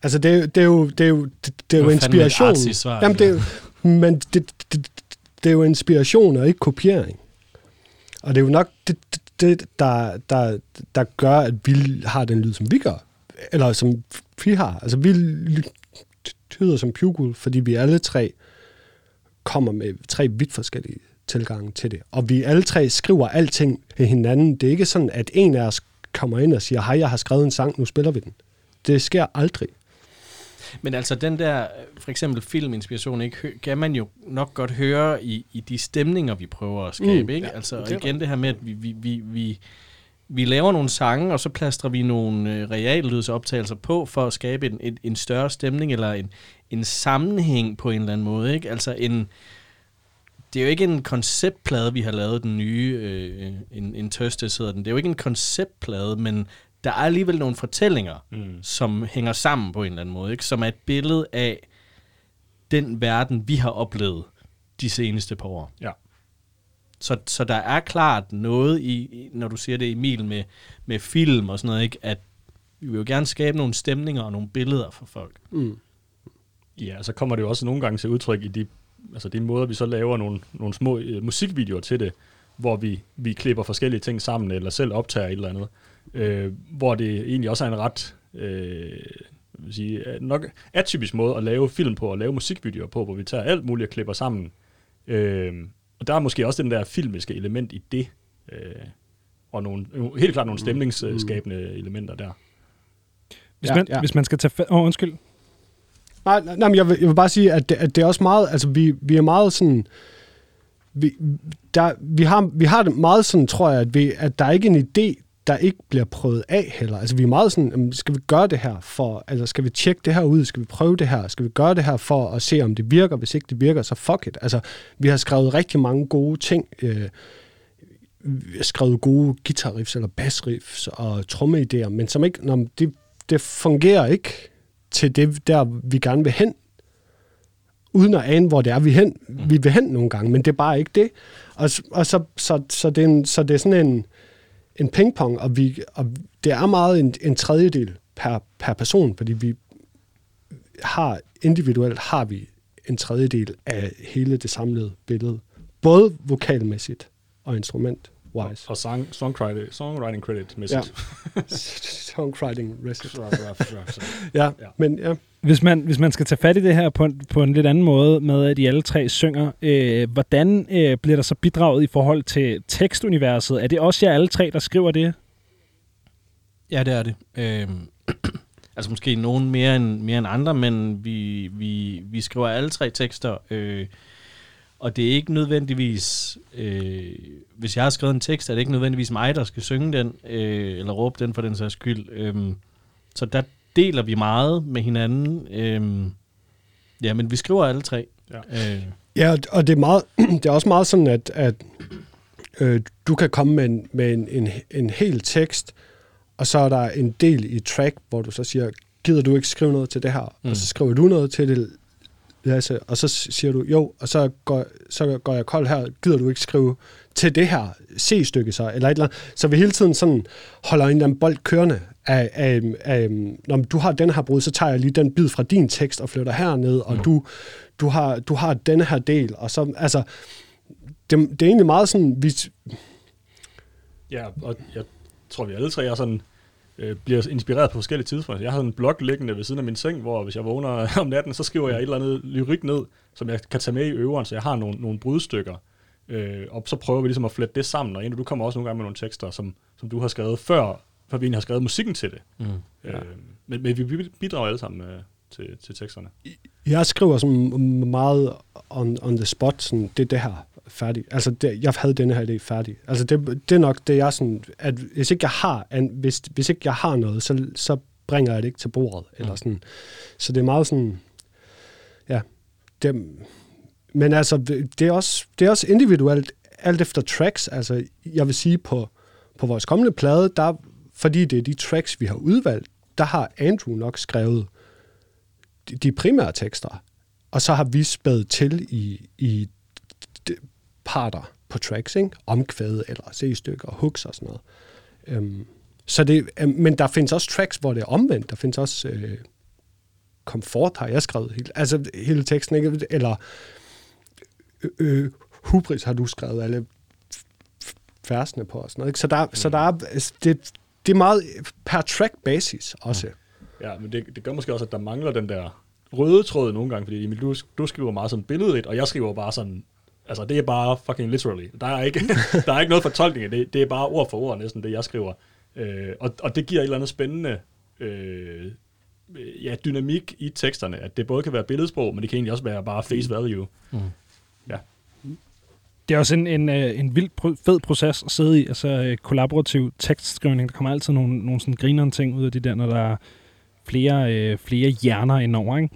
Altså, det, det er jo, det er jo, det, det er jo inspiration. Svar, Jamen, det er, men det, det, det er jo inspiration og ikke kopiering. Og det er jo nok det, det der, der, der gør, at vi har den lyd, som vi gør. Eller som vi har. Altså, vi lyder som Pugul, fordi vi alle tre kommer med tre vidt forskellige tilgange til det. Og vi alle tre skriver alting til hinanden. Det er ikke sådan, at en af os kommer ind og siger, hej, jeg har skrevet en sang, nu spiller vi den. Det sker aldrig. Men altså den der, for eksempel filminspiration, ikke, kan man jo nok godt høre i, i de stemninger, vi prøver at skabe. Mm, ikke? Ja, altså det igen det her med, at vi, vi, vi, vi, vi laver nogle sange, og så plastrer vi nogle øh, reallydsoptagelser på, for at skabe en, en, en større stemning, eller en, en sammenhæng på en eller anden måde. Ikke? Altså en, det er jo ikke en konceptplade, vi har lavet den nye, øh, en, en tøste hedder den. Det er jo ikke en konceptplade, men der er alligevel nogle fortællinger, mm. som hænger sammen på en eller anden måde, ikke? som er et billede af den verden, vi har oplevet de seneste par år. Ja. Så, så der er klart noget i, når du siger det, Emil, med, med film og sådan noget, ikke? at vi vil jo gerne skabe nogle stemninger og nogle billeder for folk. Mm. Ja, så kommer det jo også nogle gange til udtryk i de, altså de måder, vi så laver nogle, nogle små øh, musikvideoer til det, hvor vi, vi klipper forskellige ting sammen, eller selv optager et eller andet. Øh, hvor det egentlig også er en ret øh, vil sige, nok atypisk måde at lave film på, og lave musikvideoer på, hvor vi tager alt muligt og klipper sammen. Øh, og der er måske også den der filmiske element i det, øh, og nogle, helt klart nogle stemningsskabende elementer der. Hvis, Ja, man, ja. hvis man skal tage... Fa- oh, undskyld. Nej, nej, nej, men jeg vil, jeg vil bare sige, at det, at det er også meget, altså vi, vi er meget sådan, vi, der, vi, har, vi har det meget sådan, tror jeg, at, vi, at der er ikke en idé, der ikke bliver prøvet af heller. Altså vi er meget sådan, skal vi gøre det her for, altså skal vi tjekke det her ud, skal vi prøve det her, skal vi gøre det her for at se, om det virker, hvis ikke det virker, så fuck it. Altså vi har skrevet rigtig mange gode ting, øh, vi har skrevet gode guitarriffs eller bassriffs og trommeidéer, men som ikke, når det, det fungerer ikke til det, der vi gerne vil hen, uden at ane, hvor det er, vi, hen, vi vil hen nogle gange, men det er bare ikke det. Og, og så, så, så, det er en, så det er sådan en, en pingpong, og, vi, og det er meget en, en tredjedel per, per person, fordi vi har individuelt har vi en tredjedel af hele det samlede billede, både vokalmæssigt og instrument-wise. Og song, songwriting, songwriting credit mæssigt. Songwriting recipe. ja, Ja. men ja. Hvis man, hvis man skal tage fat i det her på en, på en lidt anden måde, med at de alle tre synger, øh, hvordan øh, bliver der så bidraget i forhold til tekstuniverset? Er det også jer alle tre, der skriver det? Ja, det er det. Øhm, altså måske nogen mere end, mere end andre, men vi, vi, vi skriver alle tre tekster, øh, og det er ikke nødvendigvis, øh, hvis jeg har skrevet en tekst, er det ikke nødvendigvis mig, der skal synge den, øh, eller råbe den for den sags skyld. Øhm, så der deler vi meget med hinanden. Øhm, ja, men vi skriver alle tre. Ja. Øh, Ja, og det er, meget, det er også meget sådan, at, at øh, du kan komme med, en, med en, en, en hel tekst, og så er der en del i track, hvor du så siger, gider du ikke skrive noget til det her? Mm. Mm. Og så skriver du noget til det, Lasse, og så siger du, jo, og så går, så går jeg kold her, gider du ikke skrive til det her C-stykke så, eller et eller andet. Så vi hele tiden sådan holder en eller anden bold kørende af, af, af når du har den her brud, så tager jeg lige den bid fra din tekst og flytter herned, og du, du, har, du har denne her del, og så, altså, det, det er egentlig meget sådan, vi, Ja, og jeg tror, vi alle tre er sådan, øh, bliver inspireret på forskellige tidspunkter. Jeg har sådan en blog liggende ved siden af min seng, hvor hvis jeg vågner om natten, så skriver jeg et eller andet lyrik ned, som jeg kan tage med i øveren, så jeg har nogle, nogle brudstykker. Øh, og så prøver vi ligesom at flette det sammen, og du kommer også nogle gange med nogle tekster, som, som du har skrevet før, før vi egentlig har skrevet musikken til det. mm. Ja. Øh, men, men vi bidrager alle sammen øh, til, til teksterne. jeg skriver sådan meget on, on the spot, sådan, det er det her færdigt. Altså, det, jeg havde denne her idé færdig. Altså, det, det er nok det, jeg sådan, at hvis ikke jeg har, an, hvis, hvis ikke jeg har noget, så, så bringer jeg det ikke til bordet. Eller sådan. Så det er meget sådan, ja, det, men altså, det er, også, det er også individuelt, alt efter tracks. Altså, jeg vil sige, på, på vores kommende plade, der, fordi det er de tracks, vi har udvalgt, der har Andrew nok skrevet de, de primære tekster, og så har vi spædet til i, i parter på tracks, ikke? omkvæd eller C-stykker, hooks og sådan noget. Øhm, så det, øh, men der findes også tracks, hvor det er omvendt. Der findes også øh, komfort, har jeg skrevet hele, altså hele teksten, ikke? eller øh, øh, hubris har du skrevet alle versene på og sådan noget. Ikke? Så der, mm. så der er, altså, det, det er meget per track basis også. Ja, men det, det gør måske også, at der mangler den der røde tråd nogle gange, fordi Emil, du, du skriver meget sådan billedrigt, og jeg skriver bare sådan, altså det er bare fucking literally. Der er ikke, der er ikke noget fortolkning af det, det er bare ord for ord næsten, det jeg skriver. Øh, og, og det giver et eller andet spændende øh, ja, dynamik i teksterne, at det både kan være billedsprog, men det kan egentlig også være bare face value. Mm. Ja. Det er også en, en, øh, en vild fed proces at sidde i, altså øh, kollaborativ tekstskrivning. Der kommer altid nogle, nogle sådan grinerende ting ud af det der, når der er flere, øh, flere hjerner indover, ikke?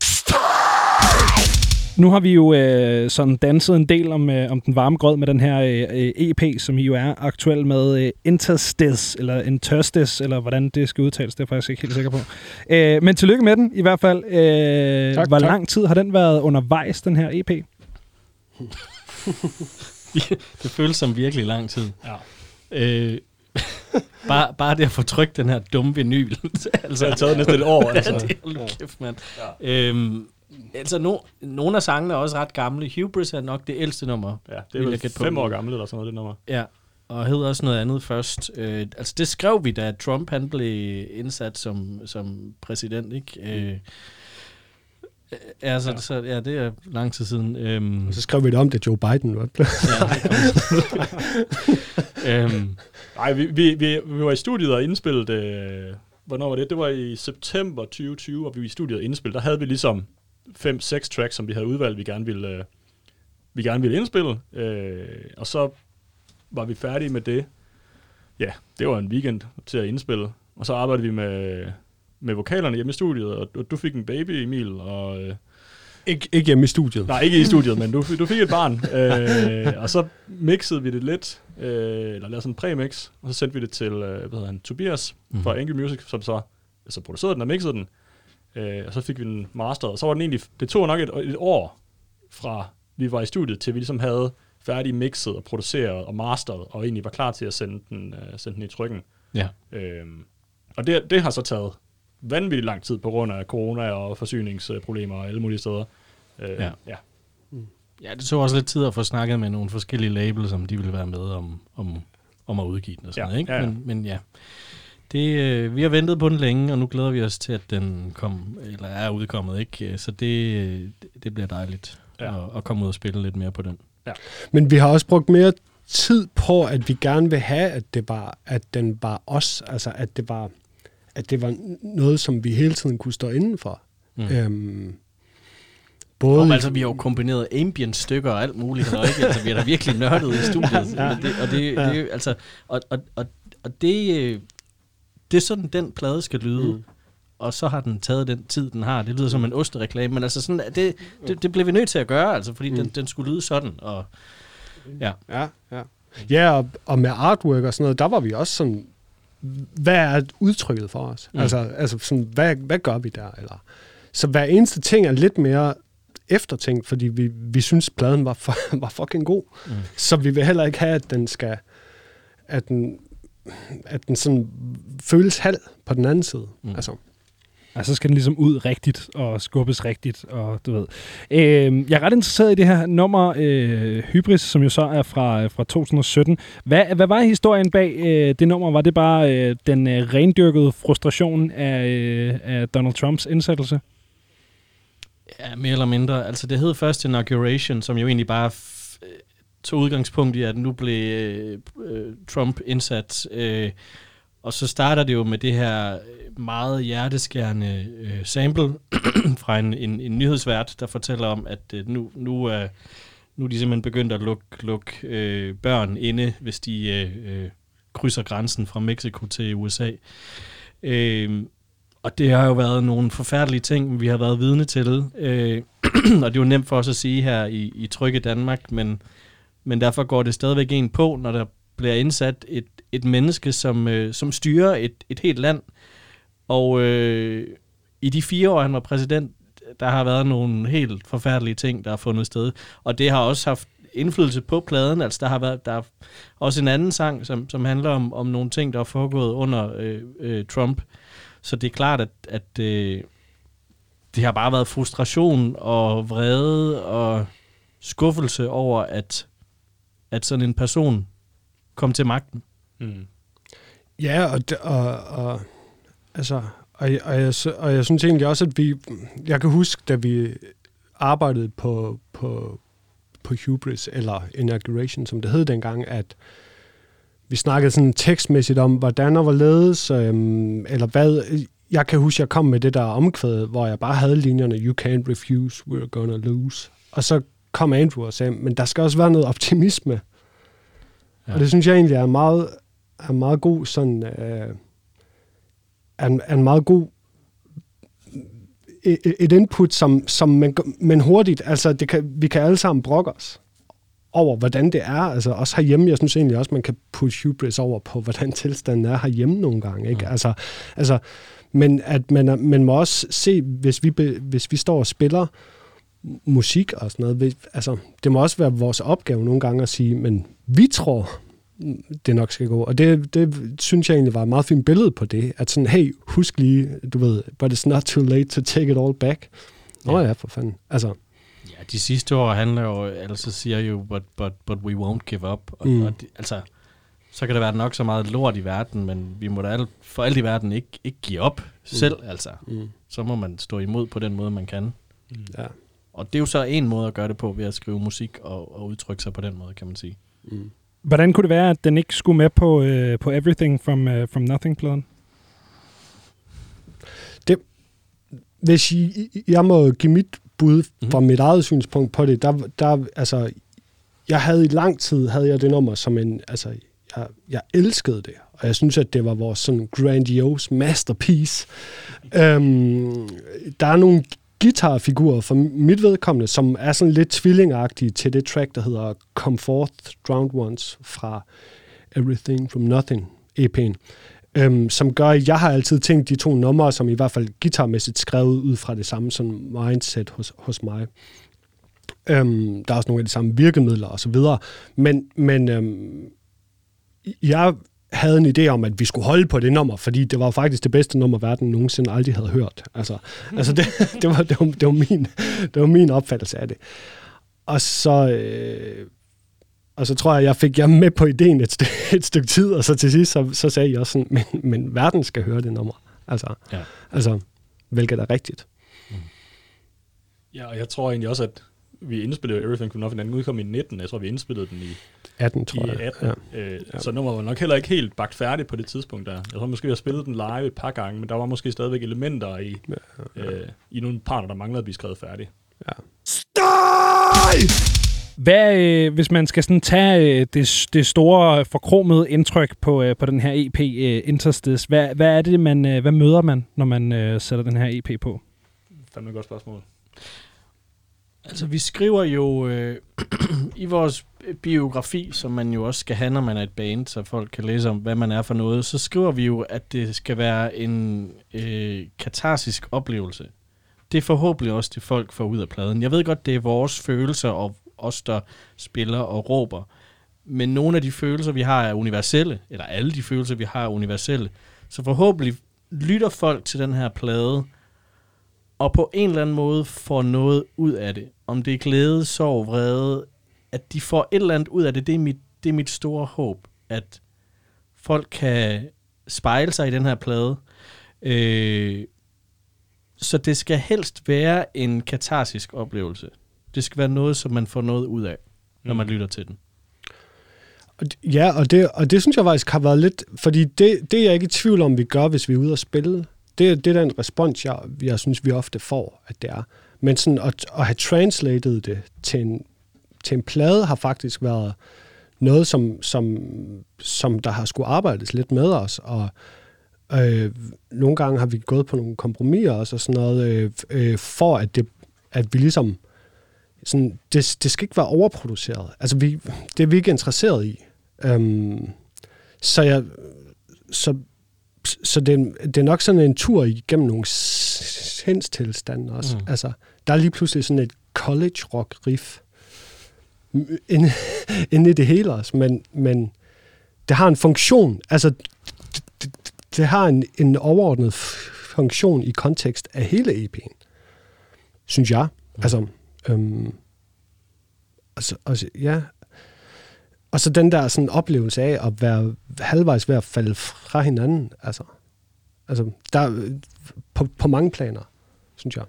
Nu har vi jo øh, sådan danset en del om, øh, om den varme grød med den her øh, EP, som I jo er aktuel med øh, Interstes, eller Interstes, eller hvordan det skal udtales, det er jeg faktisk ikke helt sikker på. Øh, men tillykke med den i hvert fald. Øh, Tak, hvor tak. lang tid har den været undervejs, den her EP? det føles som virkelig lang tid. Ja. Øh, bare, bare det at få trykt den her dumme vinyl. altså, Det har taget næsten et år, altså. det er kæft, mand. Ja. Øhm, altså, no, nogle af sangene er også ret gamle. Hubris er nok det ældste nummer. Ja, det er vel fem år gammelt eller sådan noget, det nummer. Ja, og hed også noget andet først. Øh, altså, det skrev vi, da Trump han blev indsat som, som præsident, ikke? Øh, øh, altså, ja. Så, ja, det er lang tid siden. Øhm, Og så skrev vi det om, det Joe Biden var. ja, øhm, Nej, vi, vi, vi, vi var i studiet og indspillet, øh, hvornår var det? Det var i september 2020, og vi var i studiet og indspillet. Der havde vi ligesom fem-seks tracks, som vi havde udvalgt, vi gerne ville, øh, vi gerne ville indspille. Øh, og så var vi færdige med det. Ja, det var en weekend til at indspille. Og så arbejdede vi med, med vokalerne hjemme i studiet, og du, fik en baby, Emil, og... Øh, ikke, ikke hjemme i studiet. Nej, ikke i studiet, men du, du fik et barn. Øh, og så mixede vi det lidt, øh, eller lavede sådan en præmix, og så sendte vi det til, øh, hvad hedder han, Tobias Mhm. fra Angry Music, som så altså producerede den og mixede den. Øh, og så fik vi den masteret, og så var den egentlig, det tog nok et, et år fra vi var i studiet, til vi ligesom havde færdig mixet og produceret og masteret, og egentlig var klar til at sende den, øh, sende den i trykken. ja. Øh, og det, det har så taget vanvittigt lang tid på grund af corona og forsyningsproblemer og alle mulige steder. Øh, Ja. ja. ja, det tog også lidt tid at få snakket med nogle forskellige labels, om de ville være med om, om, om at udgive den og sådan Ja, noget, ikke? ja, ja. Men, men ja, det, øh, vi har ventet på den længe, og nu glæder vi os til, at den kom, eller er udkommet, ikke? Så det, øh, det- det bliver dejligt Ja. at, at komme ud og spille lidt mere på den. Men vi har også brugt mere tid på, at vi gerne vil have, at det var, at den var os, altså at det var, at det var noget, som vi hele tiden kunne stå inden for. Mm. Øhm, både Om, altså, vi har jo kombineret ambient stykker og alt muligt, og ikke? Altså, vi er da virkelig nørdet i studiet. ja. det, og, det, det, er jo, altså, og, og, og, og det, øh, det er sådan, den plade skal lyde. Mm. Og så har den taget den tid, den har. Det lyder som en ostereklame, men altså sådan, det, det, det blev vi nødt til at gøre, altså, fordi mm. den, den skulle lyde sådan. Og, ja. Ja, ja. Ja, og, og med artwork og sådan noget, der var vi også sådan, hvad er udtrykket for os? Mm. Mm. Altså, altså sådan, hvad, hvad gør vi der? Eller, så hver eneste ting er lidt mere eftertænkt, fordi vi, vi synes, pladen var, for, var fucking god. Mm. Mm. Så vi vil heller ikke have, at den skal, at den, at den sådan føles halv på den anden side. Mm. Altså, Altså, så skal den ligesom ud rigtigt og skubbes rigtigt, og du ved. Øh, jeg er ret interesseret i det her nummer, øh, Hybris, som jo så er fra, fra 2017. Hvad, hvad var historien bag øh, det nummer? Var det bare øh, den øh, rendyrkede frustration af, øh, af Donald Trumps indsættelse? Ja, mere eller mindre. Altså, det hed først Inauguration, som jo egentlig bare øh, tog udgangspunkt i, at nu blev øh, Trump indsat. Øh, og så starter det jo med det her meget hjerteskærende øh, sample fra en, en, en nyhedsvært, der fortæller om, at øh, nu, nu, er, nu er de simpelthen begyndt at lukke luk, øh, børn inde, hvis de øh, øh, krydser grænsen fra Mexico til USA. Øh, og det har jo været nogle forfærdelige ting, vi har været vidne til. Øh, og det er jo nemt for os at sige her i, i Trygge Danmark, men, men derfor går det stadigvæk en på, når der bliver indsat et, et menneske, som, øh, som styrer et, et helt land. Og øh, i de fire år, han var præsident, der har været nogle helt forfærdelige ting, der har fundet sted. Og det har også haft indflydelse på pladen. Altså, der har været der er også en anden sang, som, som handler om, om nogle ting, der er foregået under øh, øh, Trump. Så det er klart, at, at øh, det har bare været frustration og vrede og skuffelse over, at, at sådan en person kom til magten. Mm. Ja, og, og, og altså, og, jeg- og, jeg, og jeg synes egentlig også, at vi, jeg kan huske, da vi arbejdede på, på, på Hubris, eller Inauguration, som det hed dengang, at vi snakkede sådan tekstmæssigt om, hvordan og hvorledes, øhm, eller hvad, jeg kan huske, jeg kom med det der omkvæd, hvor jeg bare havde linjerne, you can't refuse, we're gonna lose. Og så kom sagde, men der skal også være noget optimisme. Ja. Ja. Og det synes jeg egentlig er meget, er meget god sådan, øh, er, en, er en meget god et, et input, som, som man, men hurtigt, altså det kan, vi kan alle sammen brokke os over, hvordan det er. Altså også herhjemme, jeg synes egentlig også, man kan putte hubris over på, hvordan tilstanden er herhjemme nogle gange. Ikke? Mm. Altså, altså, men at man, man må også se, hvis vi, hvis vi står og spiller musik og sådan noget, altså, det må også være vores opgave nogle gange at sige, men vi tror, det nok skal gå. Og det, det synes jeg egentlig var et meget fint billede på det, at sådan, hey, husk lige, du ved, but it's not too late to take it all back. Nå ja, ja for fanden. Altså, ja, de sidste år handler jo, altså siger jo, but, but, but we won't give up. Og, mm. og de, altså, så kan der være nok så meget lort i verden, men vi må da alt, for alt i verden ikke, ikke give op mm. selv, altså. Mm. Så må man stå imod på den måde, man kan. Mm. Ja. Og det er jo så en måde at gøre det på, ved at skrive musik og, og udtrykke sig på den måde, kan man sige. Mm. Hvordan kunne det være, at den ikke skulle med på, uh, på Everything from, uh, from Nothing-pladen? Det, hvis I, jeg må give mit bud mm-hmm. fra mit eget synspunkt på det, der, der, altså, jeg havde i lang tid, havde jeg det nummer som en, altså, jeg, jeg elskede det, og jeg synes, at det var vores sådan grandiose masterpiece. um, der er nogle guitarfigurer for mit vedkommende, som er sådan lidt tvillingagtige til det track, der hedder Come Forth Drowned Ones fra Everything From Nothing EP'en. Øhm, som gør, at jeg har altid tænkt de to numre, som i hvert fald guitarmæssigt skrevet ud fra det samme sådan mindset hos, hos mig. Øhm, der er også nogle af de samme virkemidler og så videre. Men, men øhm, jeg havde en idé om, at vi skulle holde på det nummer, fordi det var faktisk det bedste nummer, verden nogensinde aldrig havde hørt. Altså, mm. altså det, det, var, det, var, det, var min, det var min opfattelse af det. Og så, øh, og så tror jeg, jeg fik jer med på ideen et, et stykke tid, og så til sidst, så, så sagde jeg også sådan, men, men verden skal høre det nummer. Altså, ja. altså hvilket er rigtigt. Mm. Ja, og jeg tror egentlig også, at vi indspillede Everything Could Nothing, den udkom i 19. Jeg tror, vi indspillede den i 18, tror jeg. I 18. Ja. Øh, ja. Så nummeret var nok heller ikke helt bagt færdigt på det tidspunkt der. Jeg tror måske, vi har spillet den live et par gange, men der var måske stadigvæk elementer i, ja, ja. Øh, i nogle parter, der manglede at blive skrevet færdigt. Ja. Støj! Hvad, øh, hvis man skal sådan tage øh, det, det store forkromede indtryk på, øh, på den her EP øh, Interstice, hvad, hvad er det, man, øh, hvad møder man, når man øh, sætter den her EP på? Fandme et godt spørgsmål. Altså, vi skriver jo øh, i vores biografi, som man jo også skal have, når man er et band, så folk kan læse om, hvad man er for noget, så skriver vi jo, at det skal være en øh, katarsisk oplevelse. Det er forhåbentlig også det, folk får ud af pladen. Jeg ved godt, det er vores følelser og os, der spiller og råber. Men nogle af de følelser, vi har, er universelle, eller alle de følelser, vi har, er universelle. Så forhåbentlig lytter folk til den her plade, og på en eller anden måde får noget ud af det. Om det er glæde, sorg, vrede, at de får et eller andet ud af det, det er mit, det er mit store håb, at folk kan spejle sig i den her plade. Øh, så det skal helst være en katarsisk oplevelse. Det skal være noget, som man får noget ud af, når man mm. lytter til den. Ja, og det, og det synes jeg faktisk har været lidt, fordi det, det er jeg ikke i tvivl om, vi gør, hvis vi er ude og spille. Det, det er den respons, jeg, jeg synes, vi ofte får, at det er. Men sådan at, at have translated det til en, til en plade har faktisk været noget, som, som, som der har skulle arbejdes lidt med os, og øh, nogle gange har vi gået på nogle kompromiser også, og sådan noget, øh, øh, for at, det, at vi ligesom sådan, det, det skal ikke være overproduceret. Altså, vi, det er vi ikke interesseret i. Øhm, så jeg, så, så det, det er nok sådan en tur igennem nogle sindstilstande også. Mm. Altså, der er lige pludselig sådan et college rock riff inde, inde i det hele også, men, men det har en funktion. Altså, det, det, det har en, en overordnet funktion i kontekst af hele EP'en, synes jeg. Mm. Altså, Øhm, og, så, og, så, ja. Og så den der sådan oplevelse af at være halvvejs ved at falde fra hinanden. Altså, altså der, på, på mange planer, synes jeg.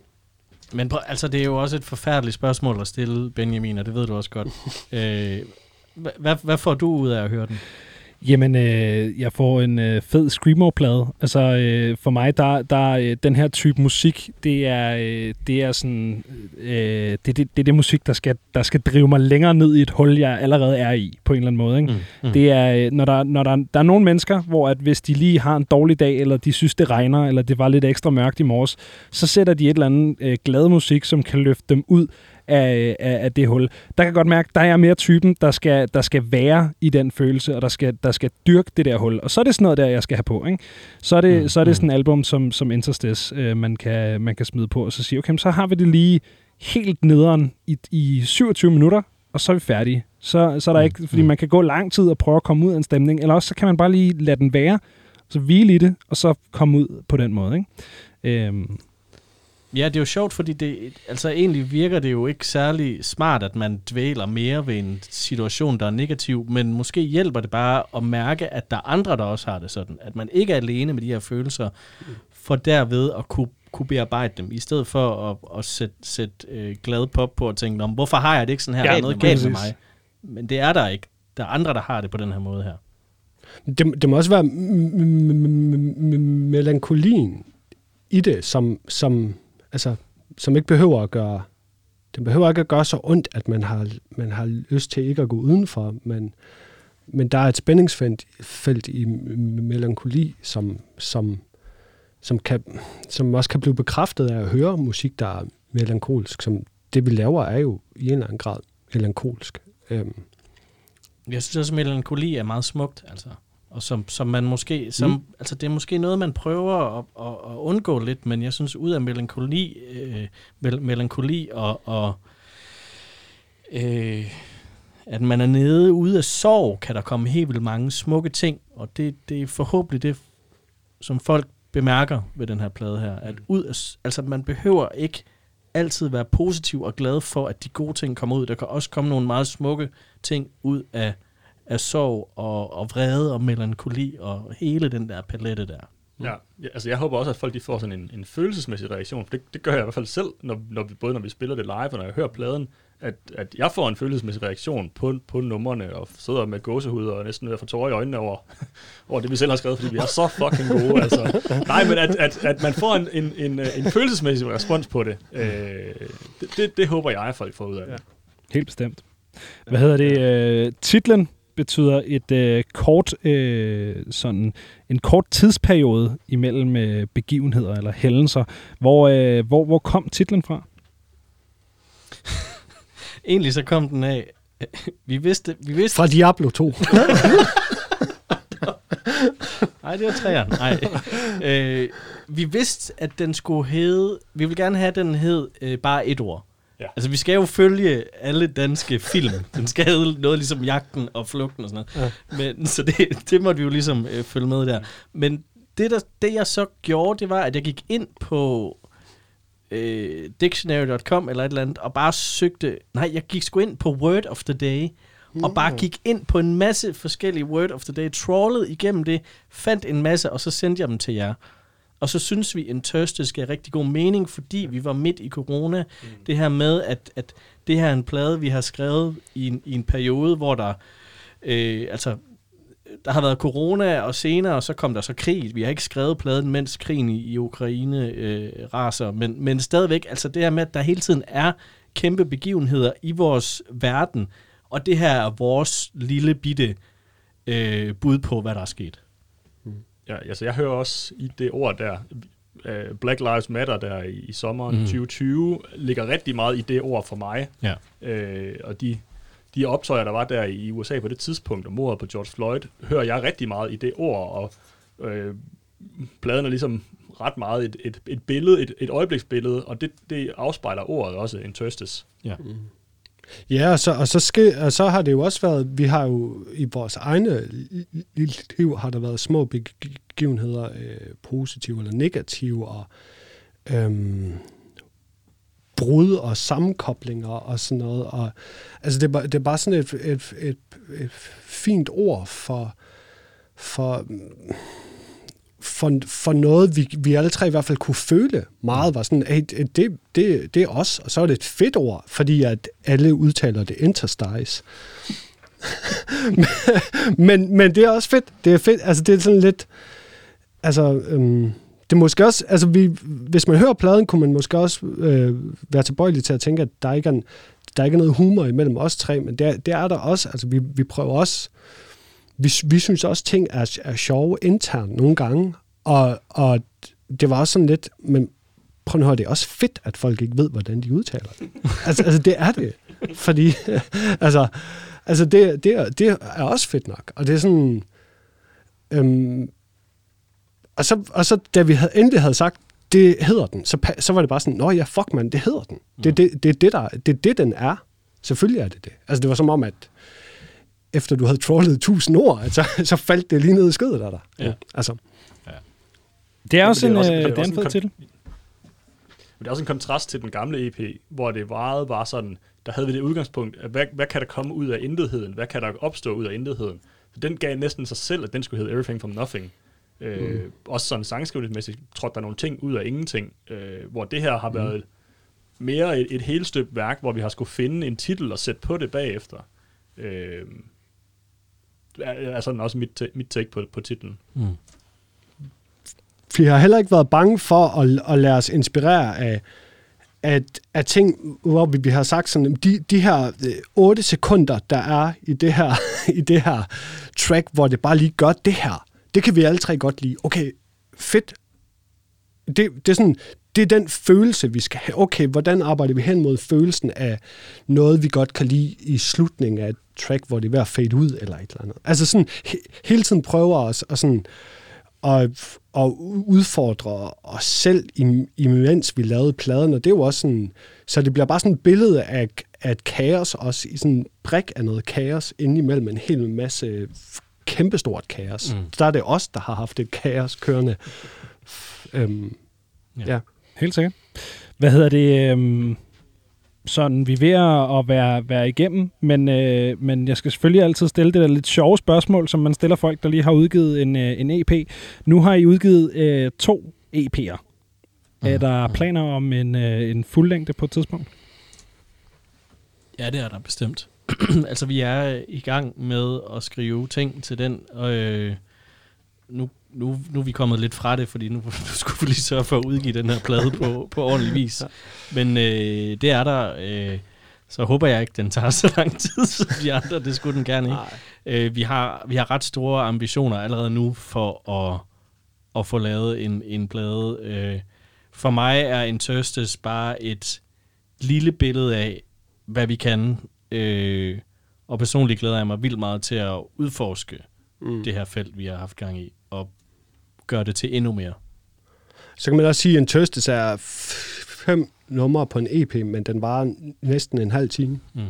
Men altså, det er jo også et forfærdeligt spørgsmål at stille, Benjamin, og det ved du også godt. øh, hvad, hvad får du ud af at høre den? Jamen, øh, jeg får en øh, fed Screamo-plade. Altså, øh, for mig, der, der øh, den her type musik, det er, øh, det er sådan, øh, det, det, det er det musik, der skal, der skal drive mig længere ned i et hul, jeg allerede er i, på en eller anden måde. Ikke? Mm, mm. Det er, øh, når, der, når der, der er nogle mennesker, hvor at hvis de lige har en dårlig dag, eller de synes, det regner, eller det var lidt ekstra mørkt i morges, så sætter de et eller andet øh, glad musik, som kan løfte dem ud af, af, af det hul. Der kan godt mærke, der er mere typen, der skal, der skal være i den følelse, og der skal, der skal dyrke det der hul. Og så er det sådan noget der, jeg skal have på. Ikke? Så er det, mm. så er det mm. sådan et album som, som Interstice, øh, man, kan, man kan smide på, og så sige, okay, så har vi det lige helt nederen i, i 27 minutter, og så er vi færdige. Så, så er der mm. ikke, fordi mm. man kan gå lang tid og prøve at komme ud af en stemning, eller også så kan man bare lige lade den være, så hvile i det, og så komme ud på den måde. Ikke? Øhm, Ja, det er jo sjovt, fordi det, altså egentlig virker det jo ikke særlig smart, at man dvæler mere ved en situation, der er negativ, men måske hjælper det bare at mærke, at der er andre, der også har det sådan. At man ikke er alene med de her følelser, for derved at kunne, kunne bearbejde dem, i stedet for at, at sætte, sætte øh, glad pop på og tænke, hvorfor har jeg det ikke sådan her? Ja, der er noget galt med mig. Men det er der ikke. Der er andre, der har det på den her måde her. Det, det må også være melankolien i det, som, som altså, som ikke behøver at gøre, den behøver ikke at gøre så ondt, at man har, man har lyst til ikke at gå udenfor, men, men der er et spændingsfelt felt i melankoli, som, som, som, kan, som også kan blive bekræftet af at høre musik, der er melankolsk. Som det, vi laver, er jo i en eller anden grad melankolsk. Øhm. Jeg synes også, at melankoli er meget smukt. Altså og som, som man måske, som, mm. altså det er måske noget, man prøver at, at, at undgå lidt, men jeg synes, ud af melankoli, øh, mel- melankoli og, og øh, at man er nede ude af sorg, kan der komme helt vildt mange smukke ting, og det, det er forhåbentlig det, som folk bemærker ved den her plade her, at ud af, altså man behøver ikke altid være positiv og glad for, at de gode ting kommer ud. Der kan også komme nogle meget smukke ting ud af af sorg og, og vrede og melankoli og hele den der palette der. Ja, altså jeg håber også, at folk de får sådan en, en følelsesmæssig reaktion. For det, det gør jeg i hvert fald selv, når, når vi, både når vi spiller det live og når jeg hører pladen, at, at jeg får en følelsesmæssig reaktion på, på numrene og sidder med gåsehud og næsten ved at få tårer i øjnene over, over det, vi selv har skrevet, fordi vi er så fucking gode. Altså. Nej, men at, at, at man får en, en, en, en følelsesmæssig respons på det, øh, det, det, det håber jeg, at folk får ud af det. Ja. Helt bestemt. Hvad hedder det? Øh, titlen betyder et øh, kort, øh, sådan, en kort tidsperiode imellem øh, begivenheder eller hændelser. Hvor, øh, hvor, hvor kom titlen fra? Egentlig så kom den af, vi vidste... Vi vidste fra Diablo 2. Nej, det var træerne. Nej. Øh, vi vidste, at den skulle hedde... Vi vil gerne have, at den hed øh, bare et ord. Ja. Altså, vi skal jo følge alle danske film. Den skal hedde noget ligesom Jagten og Flugten og sådan noget. Ja. Men, så det, det måtte vi jo ligesom øh, følge med der. Men det, der, det, jeg så gjorde, det var, at jeg gik ind på øh, dictionary.com eller et eller andet, og bare søgte... Nej, jeg gik sgu ind på Word of the Day, mm. og bare gik ind på en masse forskellige Word of the Day, trawlede igennem det, fandt en masse, og så sendte jeg dem til jer. Og så synes vi, en skal rigtig god mening, fordi vi var midt i corona. Mm. Det her med, at, at det her er en plade, vi har skrevet i en, i en periode, hvor der, øh, altså, der har været corona, og senere så kom der så krig. Vi har ikke skrevet pladen, mens krigen i, i Ukraine øh, raser, men, men stadigvæk, altså det her med, at der hele tiden er kæmpe begivenheder i vores verden, og det her er vores lille bitte øh, bud på, hvad der er sket. Ja, altså jeg hører også i det ord der, uh, Black Lives Matter der i, i sommeren mm. 2020, ligger rigtig meget i det ord for mig. Ja. Uh, og de, de optøjer, der var der i USA på det tidspunkt, og mordet på George Floyd, hører jeg rigtig meget i det ord, og uh, pladen er ligesom ret meget et, et, et billede, et, et øjebliksbillede, og det, det afspejler ordet også, Interstes. Ja. Mm. Ja, og så, og, så ske, og så har det jo også været, vi har jo i vores egne liv, har der været små begivenheder, øh, positive eller negative, og øhm, brud og sammenkoblinger og sådan noget. Og, altså det er, det er bare sådan et, et, et, et fint ord for, for for, for noget, vi, vi alle tre i hvert fald kunne føle meget, var sådan, hey, det, det, det er os, og så er det et fedt ord, fordi at alle udtaler det interstice. men, men det er også fedt. Det er fedt. Altså, det er sådan lidt... Altså, øhm, det er måske også... Altså, vi, hvis man hører pladen, kunne man måske også øh, være tilbøjelig til at tænke, at der ikke er, en, der ikke er noget humor imellem os tre, men det er, det er der også. Altså, vi, vi prøver også... Vi, vi synes også, ting er, er sjove internt nogle gange, og, og det var også sådan lidt... Men prøv at høre, det er også fedt, at folk ikke ved, hvordan de udtaler det. altså, altså, det er det. Fordi, altså, altså det, det, er, det er også fedt nok. Og det er sådan... Øhm, og, så, og så, da vi havde, endelig havde sagt, det hedder den, så, så var det bare sådan, nå ja, fuck man, det hedder den. Det er det, det, det, der, det, det, den er. Selvfølgelig er det det. Altså, det var som om, at efter du havde trollet tusind ord, at så, så faldt det lige ned i skødet af dig. Ja. Altså. Det er Ja, også en, det er øh, også- det en fed titel. Men det er også en kontrast til den gamle EP, hvor det meget var sådan, der havde vi det udgangspunkt, at hvad, hvad kan der komme ud af intetheden? Hvad kan der opstå ud af intetheden? Så den gav næsten sig selv, at den skulle hedde Everything from Nothing. Øh, Også sådan sangskrivningsmæssigt trådte der nogle ting ud af ingenting, øh, hvor det her har Mm. været mere et, et helt støbt værk, hvor vi har skulle finde en titel og sætte på det bagefter. Øh, er, er sådan også mit, mit take på, på titlen. Mm. Vi har heller ikke været bange for at, at lade os inspirere af, af, af ting, hvor vi, vi har sagt sådan, de, de her øh, 8 sekunder, der er i det her, i det her track, hvor det bare lige gør det her, det kan vi alle tre godt lide. Okay, fedt. Det, det, er sådan, det er den følelse, vi skal have. Okay, hvordan arbejder vi hen mod følelsen af noget, vi godt kan lide i slutningen af et track, hvor det er ved at fade ud, eller et eller andet. Altså sådan, he, hele tiden prøver os at sådan, og, og udfordre os selv, im- imens vi lavede pladen, og det er jo også sådan, så det bliver bare sådan et billede af, af et kaos, også i sådan en brik af noget kaos, inde imellem en hel masse kæmpestort kaos. Mm. Der er det os, der har haft et kaos kørende. Øhm, Ja. ja. Helt sikkert. Hvad hedder det? Øhm, sådan, vi er ved at at være, være igennem, men, øh, men jeg skal selvfølgelig altid stille det der lidt sjove spørgsmål, som man stiller folk, der lige har udgivet en, øh, en EP. Nu har I udgivet øh, to EP'er. Er der planer om en, øh, en fuldlængde på et tidspunkt? Ja, det er der bestemt. altså, vi er i gang med at skrive ting til den, og øh, nu, nu, nu er vi kommet lidt fra det, fordi nu, nu skulle vi lige sørge for at udgive den her plade på, på ordentlig vis. Men øh, det er der, øh, så håber jeg ikke, den tager så lang tid som de andre. Det skulle den gerne ikke. Øh, vi, har, vi har ret store ambitioner allerede nu for at, at få lavet en, en plade. Øh, for mig er Interstes bare et lille billede af, hvad vi kan. Øh, og personligt glæder jeg mig vildt meget til at udforske mm. det her felt, vi har haft gang i, og gøre det til endnu mere. Så kan man også sige, at en Tøstes er fem numre på en EP, men den var næsten en halv time. Mm.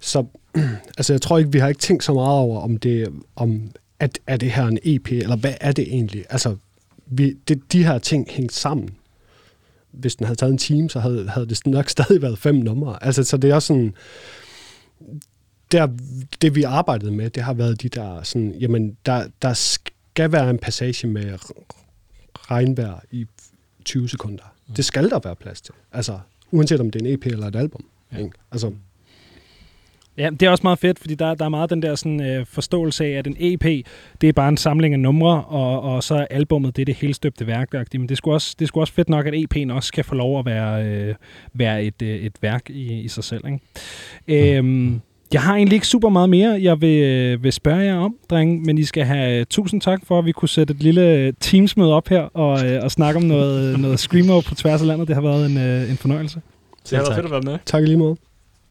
Så altså, jeg tror ikke, vi har ikke tænkt så meget over, om det om at, er det her en EP, eller hvad er det egentlig? Altså, vi, det, de her ting hængt sammen. Hvis den havde taget en time, så havde, havde det nok stadig været fem numre. Altså, så det er også sådan, der, det vi arbejdede med, det har været de der sådan, jamen, der, der skal være en passage med regnvejr i 20 sekunder. Mm. Det skal der være plads til. Altså, uanset om det er en EP eller et album. Ja. Ikke? Altså, Ja, det er også meget fedt, fordi der, der er meget den der sådan, øh, forståelse af, at en EP, det er bare en samling af numre, og, og så er albummet, det er det helt støbte værk. Men det er, sgu også, det er sgu også fedt nok, at EP'en også kan få lov at være, øh, være et, øh, et værk i, i sig selv. Ikke? Øhm, jeg har egentlig ikke super meget mere, jeg vil, øh, vil spørge jer om, drenge, men I skal have tusind tak for, at vi kunne sætte et lille teamsmøde op her og, øh, og snakke om noget, noget Screamo på tværs af landet. Det har været en, øh, en fornøjelse. Det har været tak. fedt at være med. tak i lige måde.